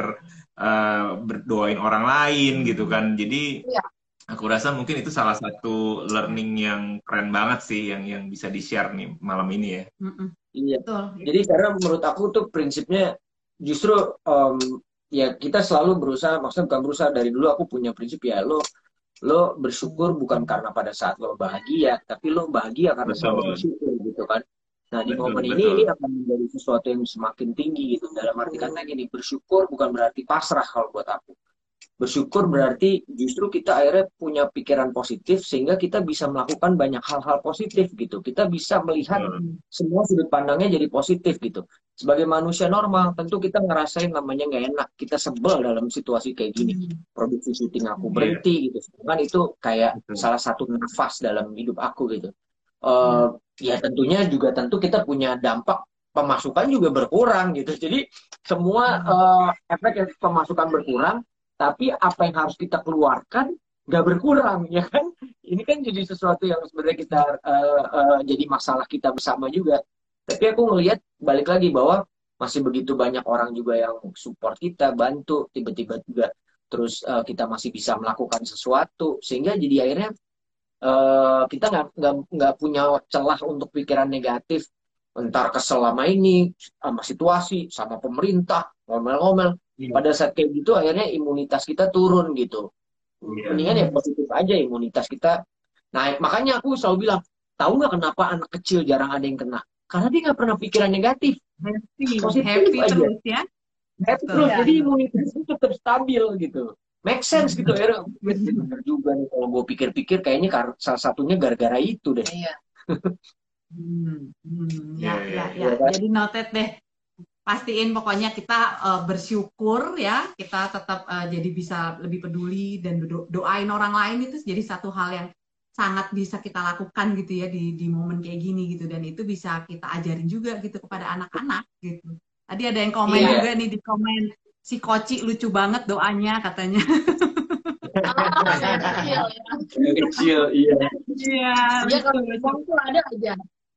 eh, berdoain orang lain gitu kan. Jadi Iya. Aku rasa mungkin itu salah satu learning yang keren banget sih yang yang bisa di-share nih malam ini ya. Mm-mm. Iya. Betul. Jadi karena menurut aku tuh prinsipnya justru em, ya kita selalu berusaha, maksudnya bukan berusaha dari dulu aku punya prinsip ya lo lo bersyukur bukan karena pada saat lo bahagia, tapi lo bahagia karena Betul. selalu bersyukur gitu kan. Nah di Betul, momen betul. ini ini akan menjadi sesuatu yang semakin tinggi gitu. Dalam arti kata gini bersyukur bukan berarti pasrah kalau buat aku. Bersyukur berarti justru kita akhirnya punya pikiran positif sehingga kita bisa melakukan banyak hal-hal positif gitu. Kita bisa melihat Betul. semua sudut pandangnya jadi positif gitu. Sebagai manusia normal, tentu kita ngerasain namanya nggak enak. Kita sebel dalam situasi kayak gini. Produksi syuting aku Iya. berhenti gitu. Kan itu kayak Betul. salah satu nafas dalam hidup aku gitu. Eh, ya tentunya juga tentu kita punya dampak pemasukan juga berkurang gitu. Jadi semua eh, efek pemasukan berkurang, tapi apa yang harus kita keluarkan nggak berkurang ya kan? Ini kan jadi sesuatu yang sebenarnya kita eh, eh, jadi masalah kita bersama juga. Tapi aku ngelihat balik lagi bahwa masih begitu banyak orang juga yang support kita, bantu, tiba-tiba juga terus eh, kita masih bisa melakukan sesuatu sehingga jadi akhirnya eh, kita nggak nggak nggak punya celah untuk pikiran negatif entar kesel sama ini sama situasi sama pemerintah ngomel-ngomel Iya. pada saat kayak gitu akhirnya imunitas kita turun gitu Iya. mendingan ya positif aja imunitas kita naik makanya aku selalu bilang tahu nggak kenapa anak kecil jarang ada yang kena karena dia nggak pernah pikiran negatif Happy, Positif happy aja. terus ya. happy Betul. terus Iya. jadi imunitasnya tetap stabil gitu make sense gitu akhirnya bener juga nih kalau gue pikir-pikir kayaknya kar- salah satunya gara-gara itu deh Iya. Hmm, hmm, Iya, ya, iya, ya, ya. iya kan? Jadi noted deh. Pastiin pokoknya kita eh, bersyukur ya, kita tetap eh, jadi bisa lebih peduli dan do- doain orang lain itu jadi satu hal yang sangat bisa kita lakukan gitu ya di di momen kayak gini gitu dan itu bisa kita ajarin juga gitu kepada anak-anak gitu. Tadi ada yang komen Iya. juga nih di komen si Koci lucu banget doanya katanya. Saya kecil ya. kecil iya Iya. Dia kalau ada aja.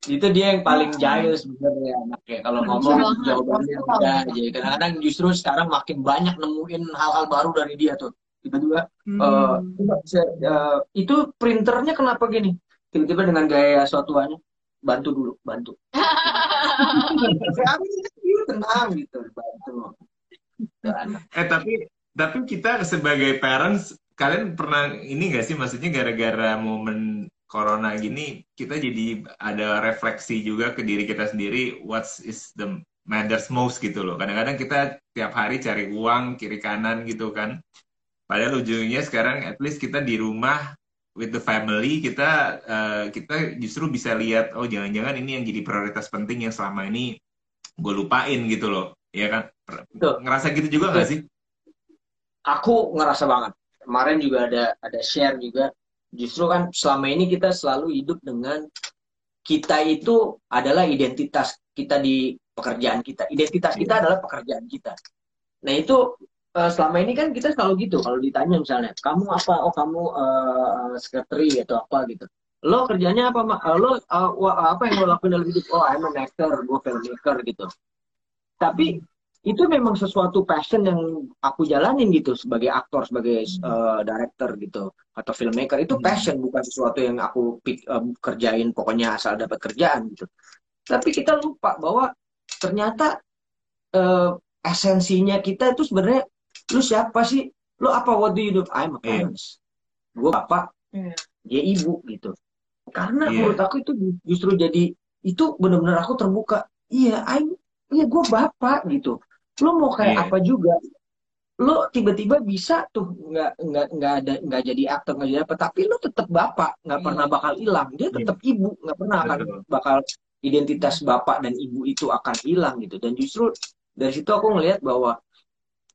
Itu dia yang paling jahil sebenarnya. Anaknya kalau ngomong banget. jawabannya udah aja kadang-kadang justru sekarang makin banyak nemuin hal-hal baru dari dia tuh. Tiba-tiba Hmm. eh, "Mbak, saya, eh, itu printernya kenapa gini? Tiba-tiba dengan gaya suatuannya bantu dulu bantu. Yuk, tenang gitu bantu. Eh tapi tapi kita sebagai parents kalian pernah ini nggak sih? Maksudnya gara-gara momen corona gini kita jadi ada refleksi juga ke diri kita sendiri what is the matters most gitu loh. Kadang-kadang kita tiap hari cari uang kiri kanan gitu kan. Padahal ujungnya sekarang at least kita di rumah with the family kita eh, kita justru bisa lihat oh jangan-jangan ini yang jadi prioritas penting yang selama ini gue lupain gitu loh. Ya kan? Betul. Ngerasa gitu juga nggak sih? aku ngerasa banget kemarin juga ada ada share juga justru kan selama ini kita selalu hidup dengan kita itu adalah identitas kita di pekerjaan kita. Identitas kita adalah pekerjaan kita. Nah itu eh, selama ini kan kita selalu gitu. Kalau ditanya misalnya kamu apa? Oh kamu eh, sekretari atau apa? gitu. Lo kerjanya apa mak lo eh, wah, apa yang lo lakuin dalam hidup? Oh I'm an actor. Gue filmmaker gitu. Tapi itu memang sesuatu passion yang aku jalanin gitu sebagai aktor sebagai uh, director gitu atau filmmaker. Itu Hmm. passion bukan sesuatu yang aku pik- uh, kerjain pokoknya asal dapat kerjaan gitu. Tapi kita lupa bahwa ternyata uh, esensinya kita itu sebenarnya lu siapa sih? Lu apa? What do you do? I'm a Iya. parents gue bapak Iya. dia ibu gitu. Karena Iya. menurut aku itu justru jadi itu benar-benar aku terbuka. Iya I'm iya gue bapak gitu lo mau kayak Iya. apa juga? Lo tiba-tiba bisa tuh nggak nggak nggak ada nggak jadi aktor nggak jadi apa. Tapi lo tetap bapak nggak pernah bakal hilang. Dia tetap ibu nggak pernah akan bakal identitas bapak dan ibu itu akan hilang gitu. Dan justru dari situ aku ngelihat bahwa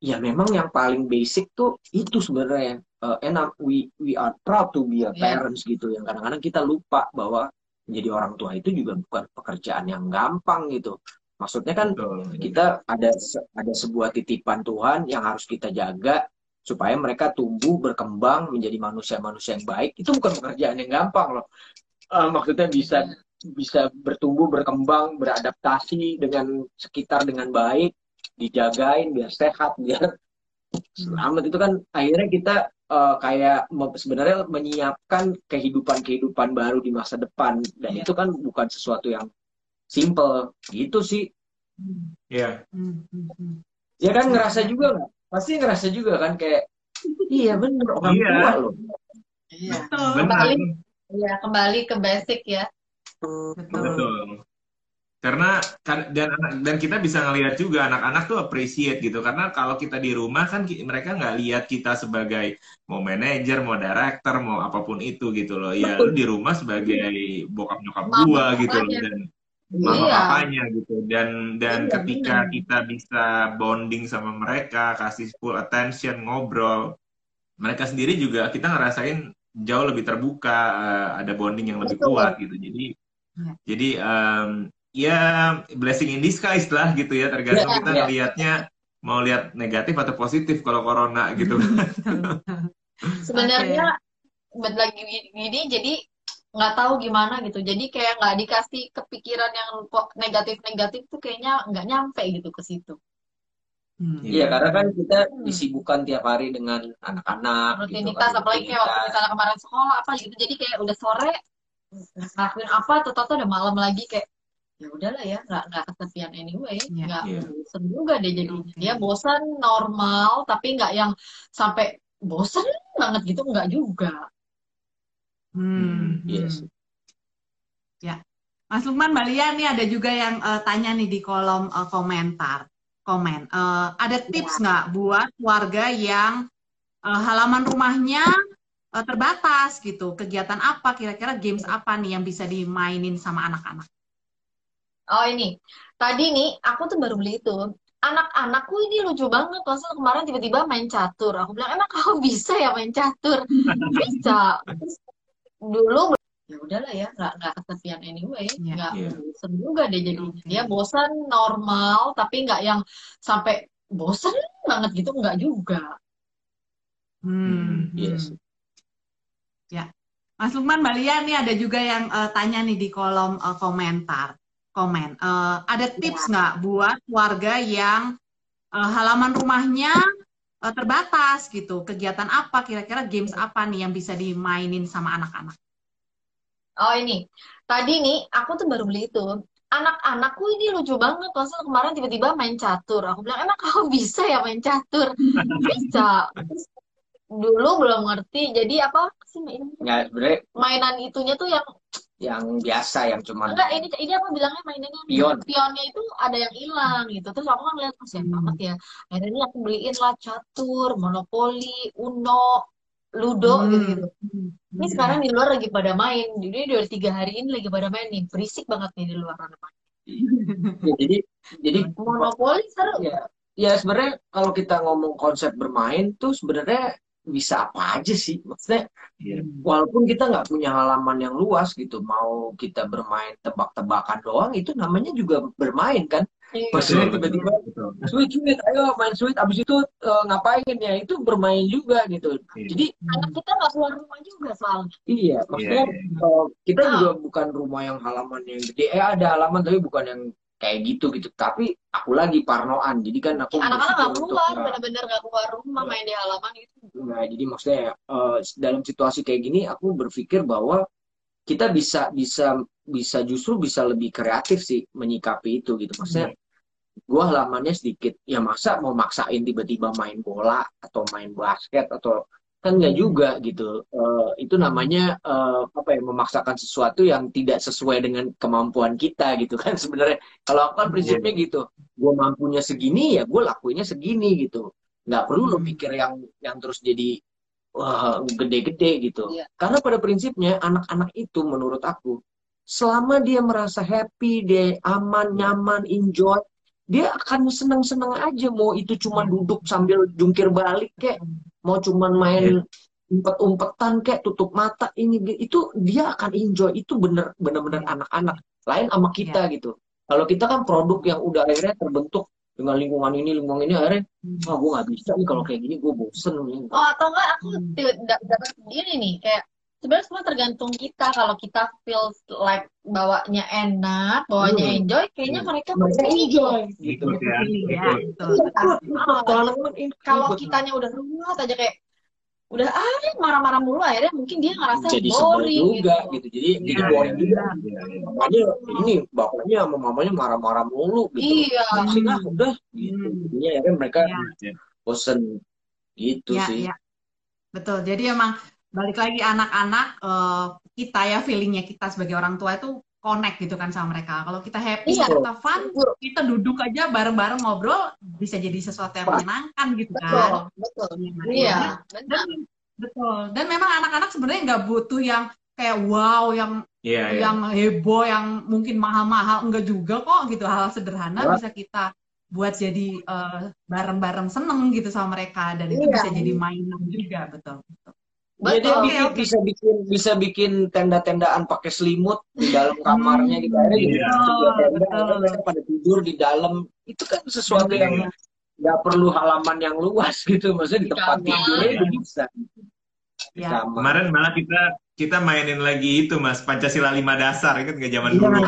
ya memang yang paling basic tuh itu sebenarnya. Uh, enak we we are proud to be a Yeah. parents gitu. Yang kadang-kadang kita lupa bahwa menjadi orang tua itu juga bukan pekerjaan yang gampang gitu maksudnya kan Betul. kita ada ada sebuah titipan Tuhan yang harus kita jaga supaya mereka tumbuh berkembang menjadi manusia-manusia yang baik itu bukan pekerjaan yang gampang loh Eh, maksudnya bisa bisa bertumbuh berkembang beradaptasi dengan sekitar dengan baik dijagain biar sehat biar selamat itu kan akhirnya kita eh, kayak sebenarnya menyiapkan kehidupan-kehidupan baru di masa depan dan Iya. itu kan bukan sesuatu yang simple gitu sih Iya. Hmm. Ya kan ngerasa juga nggak? Pasti ngerasa juga kan kayak iya bener orang Iya. tua loh. Iya. Betul. Benar. Kembali, ya kembali ke basic ya. Betul. Betul. Karena kan dan dan kita bisa ngelihat juga anak-anak tuh appreciate gitu karena kalau kita di rumah kan mereka nggak lihat kita sebagai mau manajer, mau director, mau apa pun itu gitu loh. Ya lu di rumah sebagai bokap nyokap Mama gua gitu loh dan mama Iya. papanya gitu dan dan Iya, ketika benar. kita bisa bonding sama mereka, kasih full attention, ngobrol, mereka sendiri juga kita ngerasain jauh lebih terbuka, eh, ada bonding yang lebih Betul. kuat gitu. Jadi Iya. jadi em, ya blessing in disguise lah gitu ya tergantung Iya, kita iya. ngelihatnya mau lihat negatif atau positif kalau corona gitu. Sebenarnya buat lagi gini jadi nggak tahu gimana gitu. Jadi kayak nggak dikasih kepikiran yang negatif-negatif tuh kayaknya nggak nyampe gitu ke situ. Hmm. Iya karena kan kita Hmm. disibukkan tiap hari dengan anak-anak gitu Rutinitas kan, apalagi kayak waktu misalnya kemarin sekolah apa gitu. Jadi kayak udah sore ngelakuin apa tuh tau udah malam lagi kayak ya udahlah ya nggak nggak kesepian anyway Iya. nggak Iya. bosen juga deh jadi Oke. dia bosan normal tapi nggak yang sampai bosen banget gitu nggak juga Hmm, Iya hmm. sih. Mas Lukman, Mbak Lia nih ada juga yang eh, tanya nih di kolom eh, komentar. Komen, Eh, ada tips nggak buat warga yang eh, halaman rumahnya eh, terbatas gitu? Kegiatan apa kira-kira games apa nih yang bisa dimainin sama anak-anak? Oh ini, tadi nih aku tuh baru beli itu. Anak-anakku ini lucu banget. Maksudnya kemarin tiba-tiba main catur. Aku bilang, emang kamu bisa ya main catur? Bisa. Terus dulu ya udahlah ya, nggak nggak kesepian anyway, Iya. nggak Iya. bosen juga deh jadi. Oke. Dia bosan normal, tapi nggak yang sampai bosen banget gitu, nggak juga. Hmm, Iya hmm. sih. Mas Lukman, Mbak Lia nih ada juga yang eh, tanya nih di kolom eh, komentar. Komen, Eh, ada tips nggak buat warga yang eh, halaman rumahnya eh, terbatas gitu? Kegiatan apa kira-kira games apa nih yang bisa dimainin sama anak-anak? Oh ini, tadi nih aku tuh baru beli itu. Anak-anakku ini lucu banget. Maksudnya kemarin tiba-tiba main catur. Aku bilang, emang kamu bisa ya main catur? Bisa. Terus dulu belum ngerti. Jadi apa sih? Ya sebenarnya mainan itunya tuh yang yang biasa yang cuman enggak ini ini apa bilangnya mainannya Pion. pionnya itu ada yang hilang gitu. Terus aku kan lihat kasihan Hmm. banget ya. Akhirnya ini aku beliin lah catur, monopoli, uno, ludo Hmm. gitu-gitu. Ini sekarang di luar lagi pada main. Jadi udah tiga hari ini lagi pada main nih. Berisik banget nih di luar anak-anak. Ya, jadi jadi Monopoli seru. ya ya sebenarnya kalau kita ngomong konsep bermain tuh sebenarnya bisa apa aja sih maksudnya Iya. walaupun kita nggak punya halaman yang luas gitu mau kita bermain tebak-tebakan doang itu namanya juga bermain kan Iya. Maksudnya tiba-tiba sweet sweet ayo main sweet abis itu eh, ngapain ya itu bermain juga gitu Iya. jadi Anak kita nggak keluar rumah juga soalnya. iya maksudnya Iya, eh, kita juga bukan rumah yang halaman yang gede eh ada halaman tapi bukan yang kayak gitu gitu. Tapi aku lagi parnoan jadi kan aku Anak-anak nggak keluar, bener-bener nggak keluar rumah, main di halaman gitu. Nah, jadi maksudnya eh, dalam situasi kayak gini aku berpikir bahwa kita bisa bisa bisa justru bisa lebih kreatif sih menyikapi itu gitu. Maksudnya gua halamannya sedikit. Ya masa mau maksain tiba-tiba main bola atau main basket atau kan nggak juga gitu. Eh, itu namanya eh, apa ya memaksakan sesuatu yang tidak sesuai dengan kemampuan kita gitu kan sebenarnya. Kalau aku kan prinsipnya gitu, gue mampunya segini ya gue lakuinnya segini gitu nggak perlu lo Hmm. mikir yang yang terus jadi wah, gede-gede gitu Iya. karena pada prinsipnya anak-anak itu menurut aku selama dia merasa happy dia aman nyaman enjoy dia akan seneng-seneng aja mau itu cuma duduk sambil jungkir balik kayak mau cuman main umpet-umpetan kayak tutup mata ini itu dia akan enjoy. Itu bener bener-bener anak-anak lain sama kita gitu. Kalau kita kan produk yang udah akhirnya terbentuk dengan lingkungan ini lingkungan ini akhirnya wah gue nggak bisa nih kalau kayak gini gue bosen nih. Oh atau enggak aku Hmm. da- dapat ini nih kayak sebenarnya semua tergantung kita. Kalau kita feels like bawanya enak, bawanya Hmm. enjoy, kayaknya mereka mereka pasti enjoy. Gitu Ikut ya, ya, kalau kitanya udah ruwet aja kayak udah ah marah-marah mulu akhirnya mungkin dia ngerasa jadi boring juga gitu. gitu jadi jadi Iya, boring iya, juga. Makanya ini bapaknya sama mamanya marah-marah mulu gitu. Iya. Kasih lah udah. Gitu. Hmm. jadinya akhirnya mereka Ya. bosen. Gitu Ya, sih. ya. Betul. Jadi emang balik lagi anak-anak eh, kita ya feelingnya kita sebagai orang tua itu connect gitu kan sama mereka. Kalau kita happy, Iya. kita fun, Betul. kita duduk aja bareng-bareng ngobrol bisa jadi sesuatu yang menyenangkan gitu Betul, kan. betul. Iya, Iya, Dan, benar. betul. Dan memang anak-anak sebenarnya nggak butuh yang kayak wow, yang Iya, iya. yang heboh, yang mungkin mahal-mahal enggak juga kok gitu. Hal sederhana Ya. bisa kita buat jadi eh, bareng-bareng seneng gitu sama mereka dan itu Iya. bisa jadi mainan juga betul. betul. Jadi Betul. bikin, Oke, oke. bisa bikin bisa bikin tenda-tendaan pakai selimut di dalam kamarnya gitu akhirnya jadi Iya. sebuah tenda Betul. pada tidur di dalam itu kan sesuatu yang Iya. nggak perlu halaman yang luas gitu maksudnya di Di tempat tidurnya itu bisa di Ya. Kemarin malah kita kita mainin lagi itu mas Pancasila lima dasar ingat nggak zaman Iya. dulu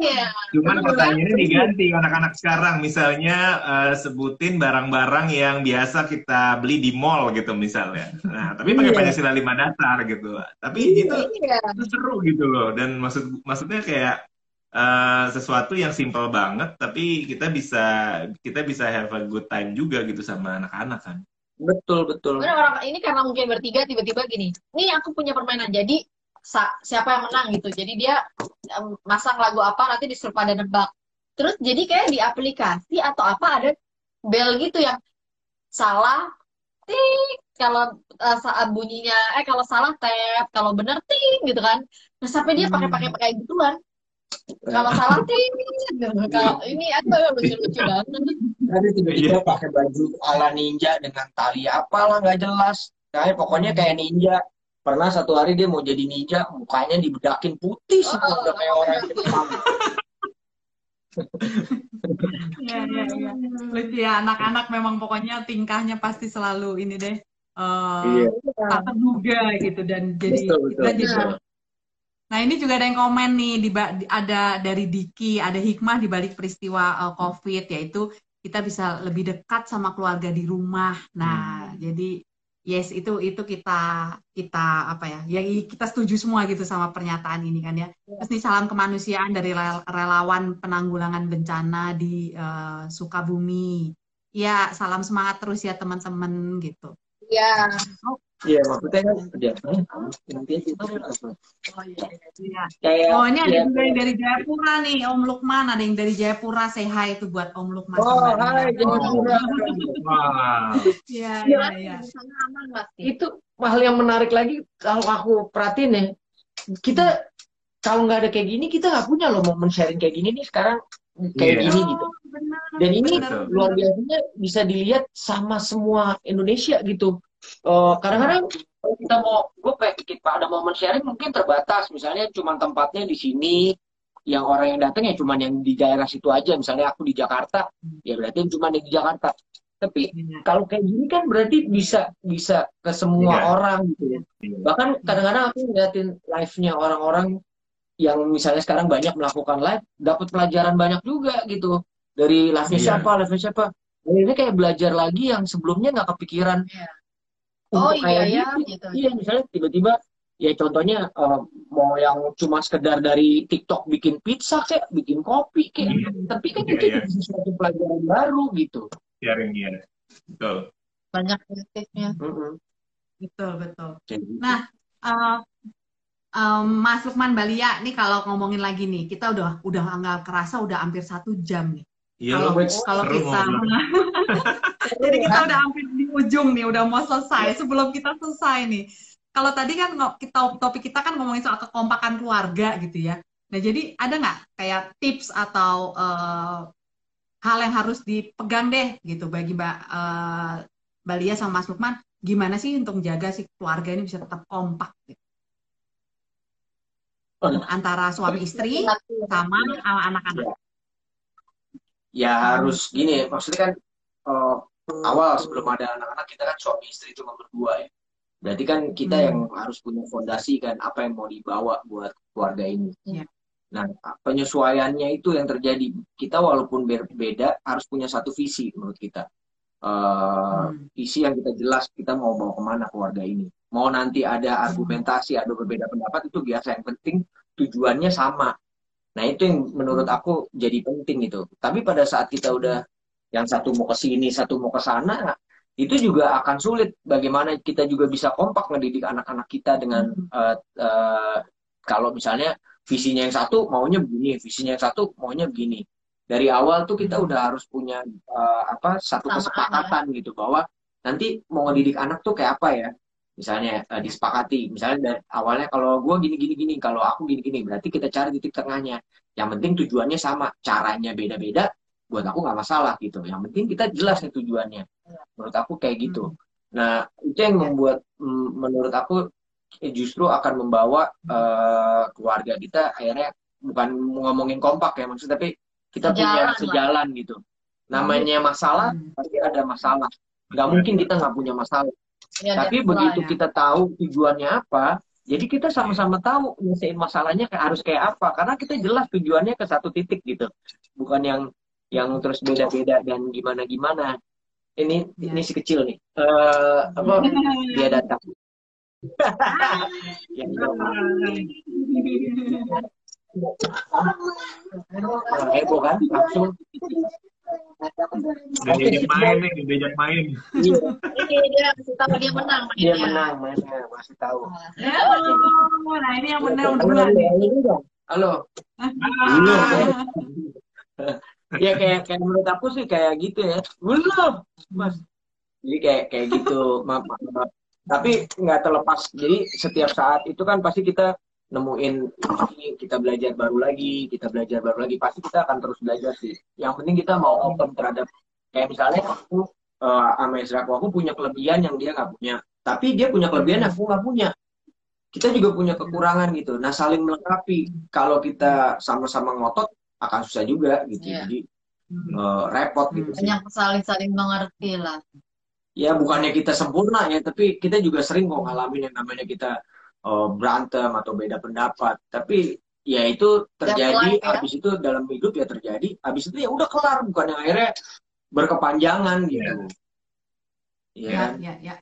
iya. cuman pertanyaannya diganti anak-anak sekarang. Misalnya eh, sebutin barang-barang yang biasa kita beli di mall gitu misalnya. Nah tapi pakai Iya. Pancasila lima dasar gitu. Tapi itu Iya. itu seru gitu loh. Dan maksud maksudnya kayak eh, sesuatu yang simple banget tapi kita bisa kita bisa have a good time juga gitu sama anak-anak kan. Betul betul. Orang ini karena mungkin bertiga tiba-tiba gini, nih aku punya permainan. Jadi siapa yang menang gitu. Jadi dia masang lagu apa nanti disuruh pada nebak. Terus jadi kayak di aplikasi atau apa ada bel gitu yang salah tik kalau eh, saat bunyinya eh kalau salah tap kalau bener ting gitu kan. Nah sampai dia pakai pakai pakai gituan. Kalau salah ting kalau ini ada lucu-lucu banget. Nanti tiba-tiba pakai baju ala ninja dengan tali apalah nggak jelas. Kayak pokoknya kayak ninja. Pernah satu hari dia mau jadi ninja, mukanya dibedakin putih semua Oh, udah kayak orang Jepang. Iya, iya, iya. Lucu ya, anak-anak memang pokoknya tingkahnya pasti selalu ini deh. eh Iya. tak terduga gitu dan jadi Betul, betul. kita jadi Benar. Nah ini juga ada yang komen nih di, ada dari Diki ada hikmah di balik peristiwa eh, COVID yaitu kita bisa lebih dekat sama keluarga di rumah. Nah jadi yes itu itu kita kita apa ya ya kita setuju semua gitu sama pernyataan ini kan ya. Terus nih salam kemanusiaan dari rel- relawan penanggulangan bencana di eh, Sukabumi. Ya salam semangat terus ya teman-teman gitu. Iya. Iya, maksudnya kan dia nanti itu apa? Iya. Kayak Oh ini ada ya, juga yang dari Jayapura nih Om Lukman ada yang dari Jayapura say hi itu buat Om Lukman Oh, hai. Jayapura. Wah. Iya Iya, iya iya. di sana aman pasti. itu hal yang menarik lagi kalau aku perhatiin ya kita kalau nggak ada kayak gini kita nggak punya loh momen sharing kayak gini nih sekarang kayak Iya. gini gitu Oh, benar, dan ini benar, luar biasanya bisa dilihat sama semua Indonesia gitu kadang-kadang kalau kita mau gue kayak ada momen sharing mungkin terbatas misalnya cuma tempatnya di sini yang orang yang datang ya cuma yang di daerah situ aja misalnya aku di Jakarta ya berarti cuma di Jakarta tapi Iya. kalau kayak gini kan berarti bisa bisa ke semua Iya. orang gitu ya bahkan kadang-kadang aku ngeliatin live-nya orang-orang yang misalnya sekarang banyak melakukan live dapat pelajaran banyak juga gitu dari live-nya Iya. siapa live-nya siapa ini kayak belajar lagi yang sebelumnya nggak kepikiran Iya. Untuk Oh iya kayak ya gitu. gitu. iya misalnya tiba-tiba ya contohnya eh, mau yang cuma sekedar dari TikTok bikin pizza kayak bikin kopi kayak Iya. tapi kan Iya, itu iya. jadi sesuatu pelajaran baru gitu sharing dia betul Banyak positifnya. Mm-mm. betul betul. Kayak gitu. Nah eh, em, Mas Lukman Balia nih kalau ngomongin lagi nih kita udah udah nggak kerasa udah hampir satu jam nih. Iya Kalau loh, kalau seru kita. Jadi kita udah hampir di ujung nih, udah mau selesai. Sebelum kita selesai nih, kalau tadi kan kita topik kita kan ngomongin soal kekompakan keluarga gitu ya. Nah jadi ada nggak kayak tips atau uh, hal yang harus dipegang deh gitu bagi Mbak uh, Mbak Lia sama Mas Lukman, gimana sih untuk menjaga si keluarga ini bisa tetap kompak gitu? antara suami istri sama anak-anak. Ya harus gini, maksudnya kan uh, awal sebelum ada anak-anak kita kan suami istri cuma berdua ya. Berarti kan kita hmm. yang harus punya fondasi kan apa yang mau dibawa buat keluarga ini. Yeah. Nah, penyesuaiannya itu yang terjadi. Kita walaupun berbeda harus punya satu visi menurut kita. Uh, hmm. Visi yang kita jelas kita mau bawa ke mana keluarga ini. Mau nanti ada argumentasi, ada berbeda pendapat itu biasa. Yang penting tujuannya sama. Nah itu yang menurut aku jadi penting itu. Tapi pada saat kita udah yang satu mau ke sini, satu mau ke sana, itu juga akan sulit. Bagaimana kita juga bisa kompak ngedidik anak-anak kita dengan uh, uh, kalau misalnya visinya yang satu maunya begini, visinya yang satu maunya begini. Dari awal tuh kita udah harus punya uh, apa satu Sama kesepakatan anak. gitu bahwa nanti mau ngedidik anak tuh kayak apa ya. Misalnya uh, disepakati, misalnya dari awalnya kalau gue gini gini gini, kalau aku gini gini, berarti kita cari titik tengahnya. Yang penting tujuannya sama, caranya beda-beda, buat aku nggak masalah gitu. Yang penting kita jelas nih tujuannya. Menurut aku kayak gitu. Nah itu yang membuat menurut aku Eh, justru akan membawa uh, keluarga kita akhirnya bukan ngomongin kompak ya maksudnya tapi kita sejalan punya sejalan lah. gitu namanya masalah hmm. pasti ada masalah nggak mungkin kita nggak punya masalah ya, tapi begitu ya. kita tahu tujuannya apa jadi kita sama-sama tahu nyelesain masalahnya harus kayak apa karena kita jelas tujuannya ke satu titik gitu. Bukan yang yang terus beda-beda dan gimana gimana ini ya. ini si kecil nih. Uh, apa? Dia datang heboh kan langsung Udah diajak main nih, diajak main. Iya. Ini dia masih tahu dia menang. Dia menang, mainnya masih tahu. Oh, nah ini yang menang duluan. Halo. Halo. ya kayak kayak menurut aku sih kayak gitu ya. Belum, Mas. Jadi kayak kayak gitu. Maaf, maaf tapi nggak terlepas jadi setiap saat itu kan pasti kita nemuin ini kita belajar baru lagi kita belajar baru lagi. Pasti kita akan terus belajar sih. Yang penting kita mau open terhadap kayak misalnya aku uh, sama aku aku punya kelebihan yang dia nggak punya. Tapi dia punya kelebihan yang aku nggak punya. Kita juga punya kekurangan gitu. Nah saling melengkapi. Kalau kita sama-sama ngotot akan susah juga gitu. Yeah. jadi uh, repot gitu banyak saling saling mengerti lah. Ya bukannya kita sempurna ya tapi kita juga sering kok ngalamin yang namanya kita uh, berantem atau beda pendapat. Tapi ya itu terjadi ya. habis itu dalam hidup ya terjadi habis itu ya udah kelar bukan yang akhirnya berkepanjangan gitu. Ya ya ya ya,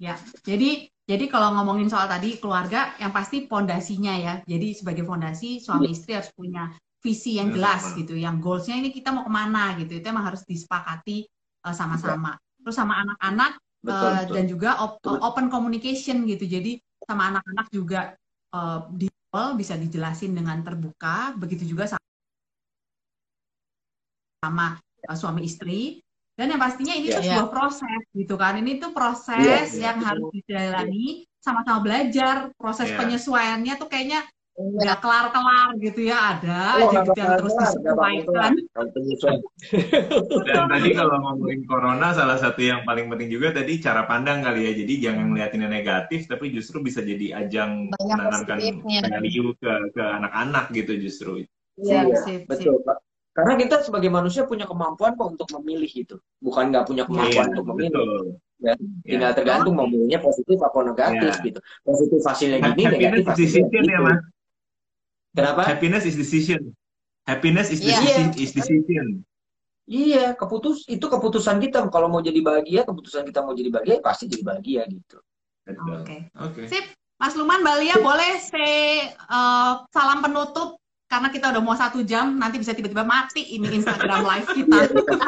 ya. jadi jadi kalau ngomongin soal tadi keluarga yang pasti fondasinya ya. Jadi sebagai fondasi suami ya. istri harus punya visi yang jelas ya, gitu. Yang goalsnya ini kita mau ke mana gitu. Itu emang harus disepakati uh, sama-sama. Terus sama anak-anak uh, dan juga op betul. open communication gitu. Jadi sama anak-anak juga uh, di bisa dijelasin dengan terbuka begitu juga sama, sama uh, suami istri dan yang pastinya ini yeah, tuh yeah. sebuah proses gitu kan ini tuh proses yeah, yeah, yang betul. harus dijalani sama-sama belajar proses yeah. penyesuaiannya tuh kayaknya nggak kelar-kelar gitu ya ada oh, aja gitu yang terus disesuaikan dan tadi kalau ngomongin corona salah satu yang paling penting juga tadi cara pandang kali ya. Jadi jangan ngeliatinnya negatif tapi justru bisa jadi ajang menanamkan value ke ke anak-anak gitu justru. Iya ya, betul pak. Karena kita sebagai manusia punya kemampuan kok untuk memilih gitu bukan nggak punya kemampuan ya, untuk memilih. Betul. Ya, tinggal tergantung mau memilihnya positif atau negatif ya. gitu. Positif hasilnya gini negatif hasilnya gitu. ya mas Kenapa? Happiness is decision. Happiness is yeah. decision. Is decision. Iya, keputus itu keputusan kita. Kalau mau jadi bahagia, keputusan kita mau jadi bahagia, pasti jadi bahagia gitu. Oke. Okay. Okay. Sip, Mas Luman, Balia boleh say uh, salam penutup karena kita udah mau satu jam, nanti bisa tiba-tiba mati ini Instagram live kita.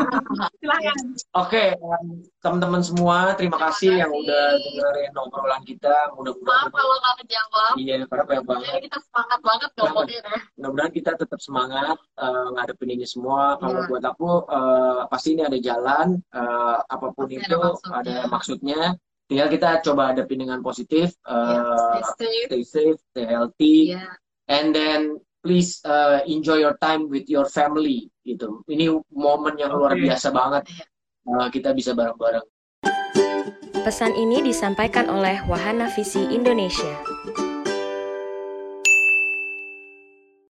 Silahkan. Oke, um, teman-teman semua, terima, Terima kasih yang kasih. udah dengerin obrolan kita. Maaf Mudah-mudahan kalau nggak kejawab. iya, karena banyak banget. Kita semangat banget ngomongin ya. Mudah-mudahan kita tetap semangat uh, ngadepin ini semua. Kalau Iya. buat aku, uh, pasti ini ada jalan. uh, apa pun Pasti ada itu maksudnya. ada maksudnya. Tinggal kita coba hadapin dengan positif. Ya, uh, stay safe. stay safe, stay healthy, Iya. and then please uh, enjoy your time with your family. Gitu. Ini momen yang luar biasa banget. Uh, kita bisa bareng-bareng. Pesan ini disampaikan oleh Wahana Visi Indonesia.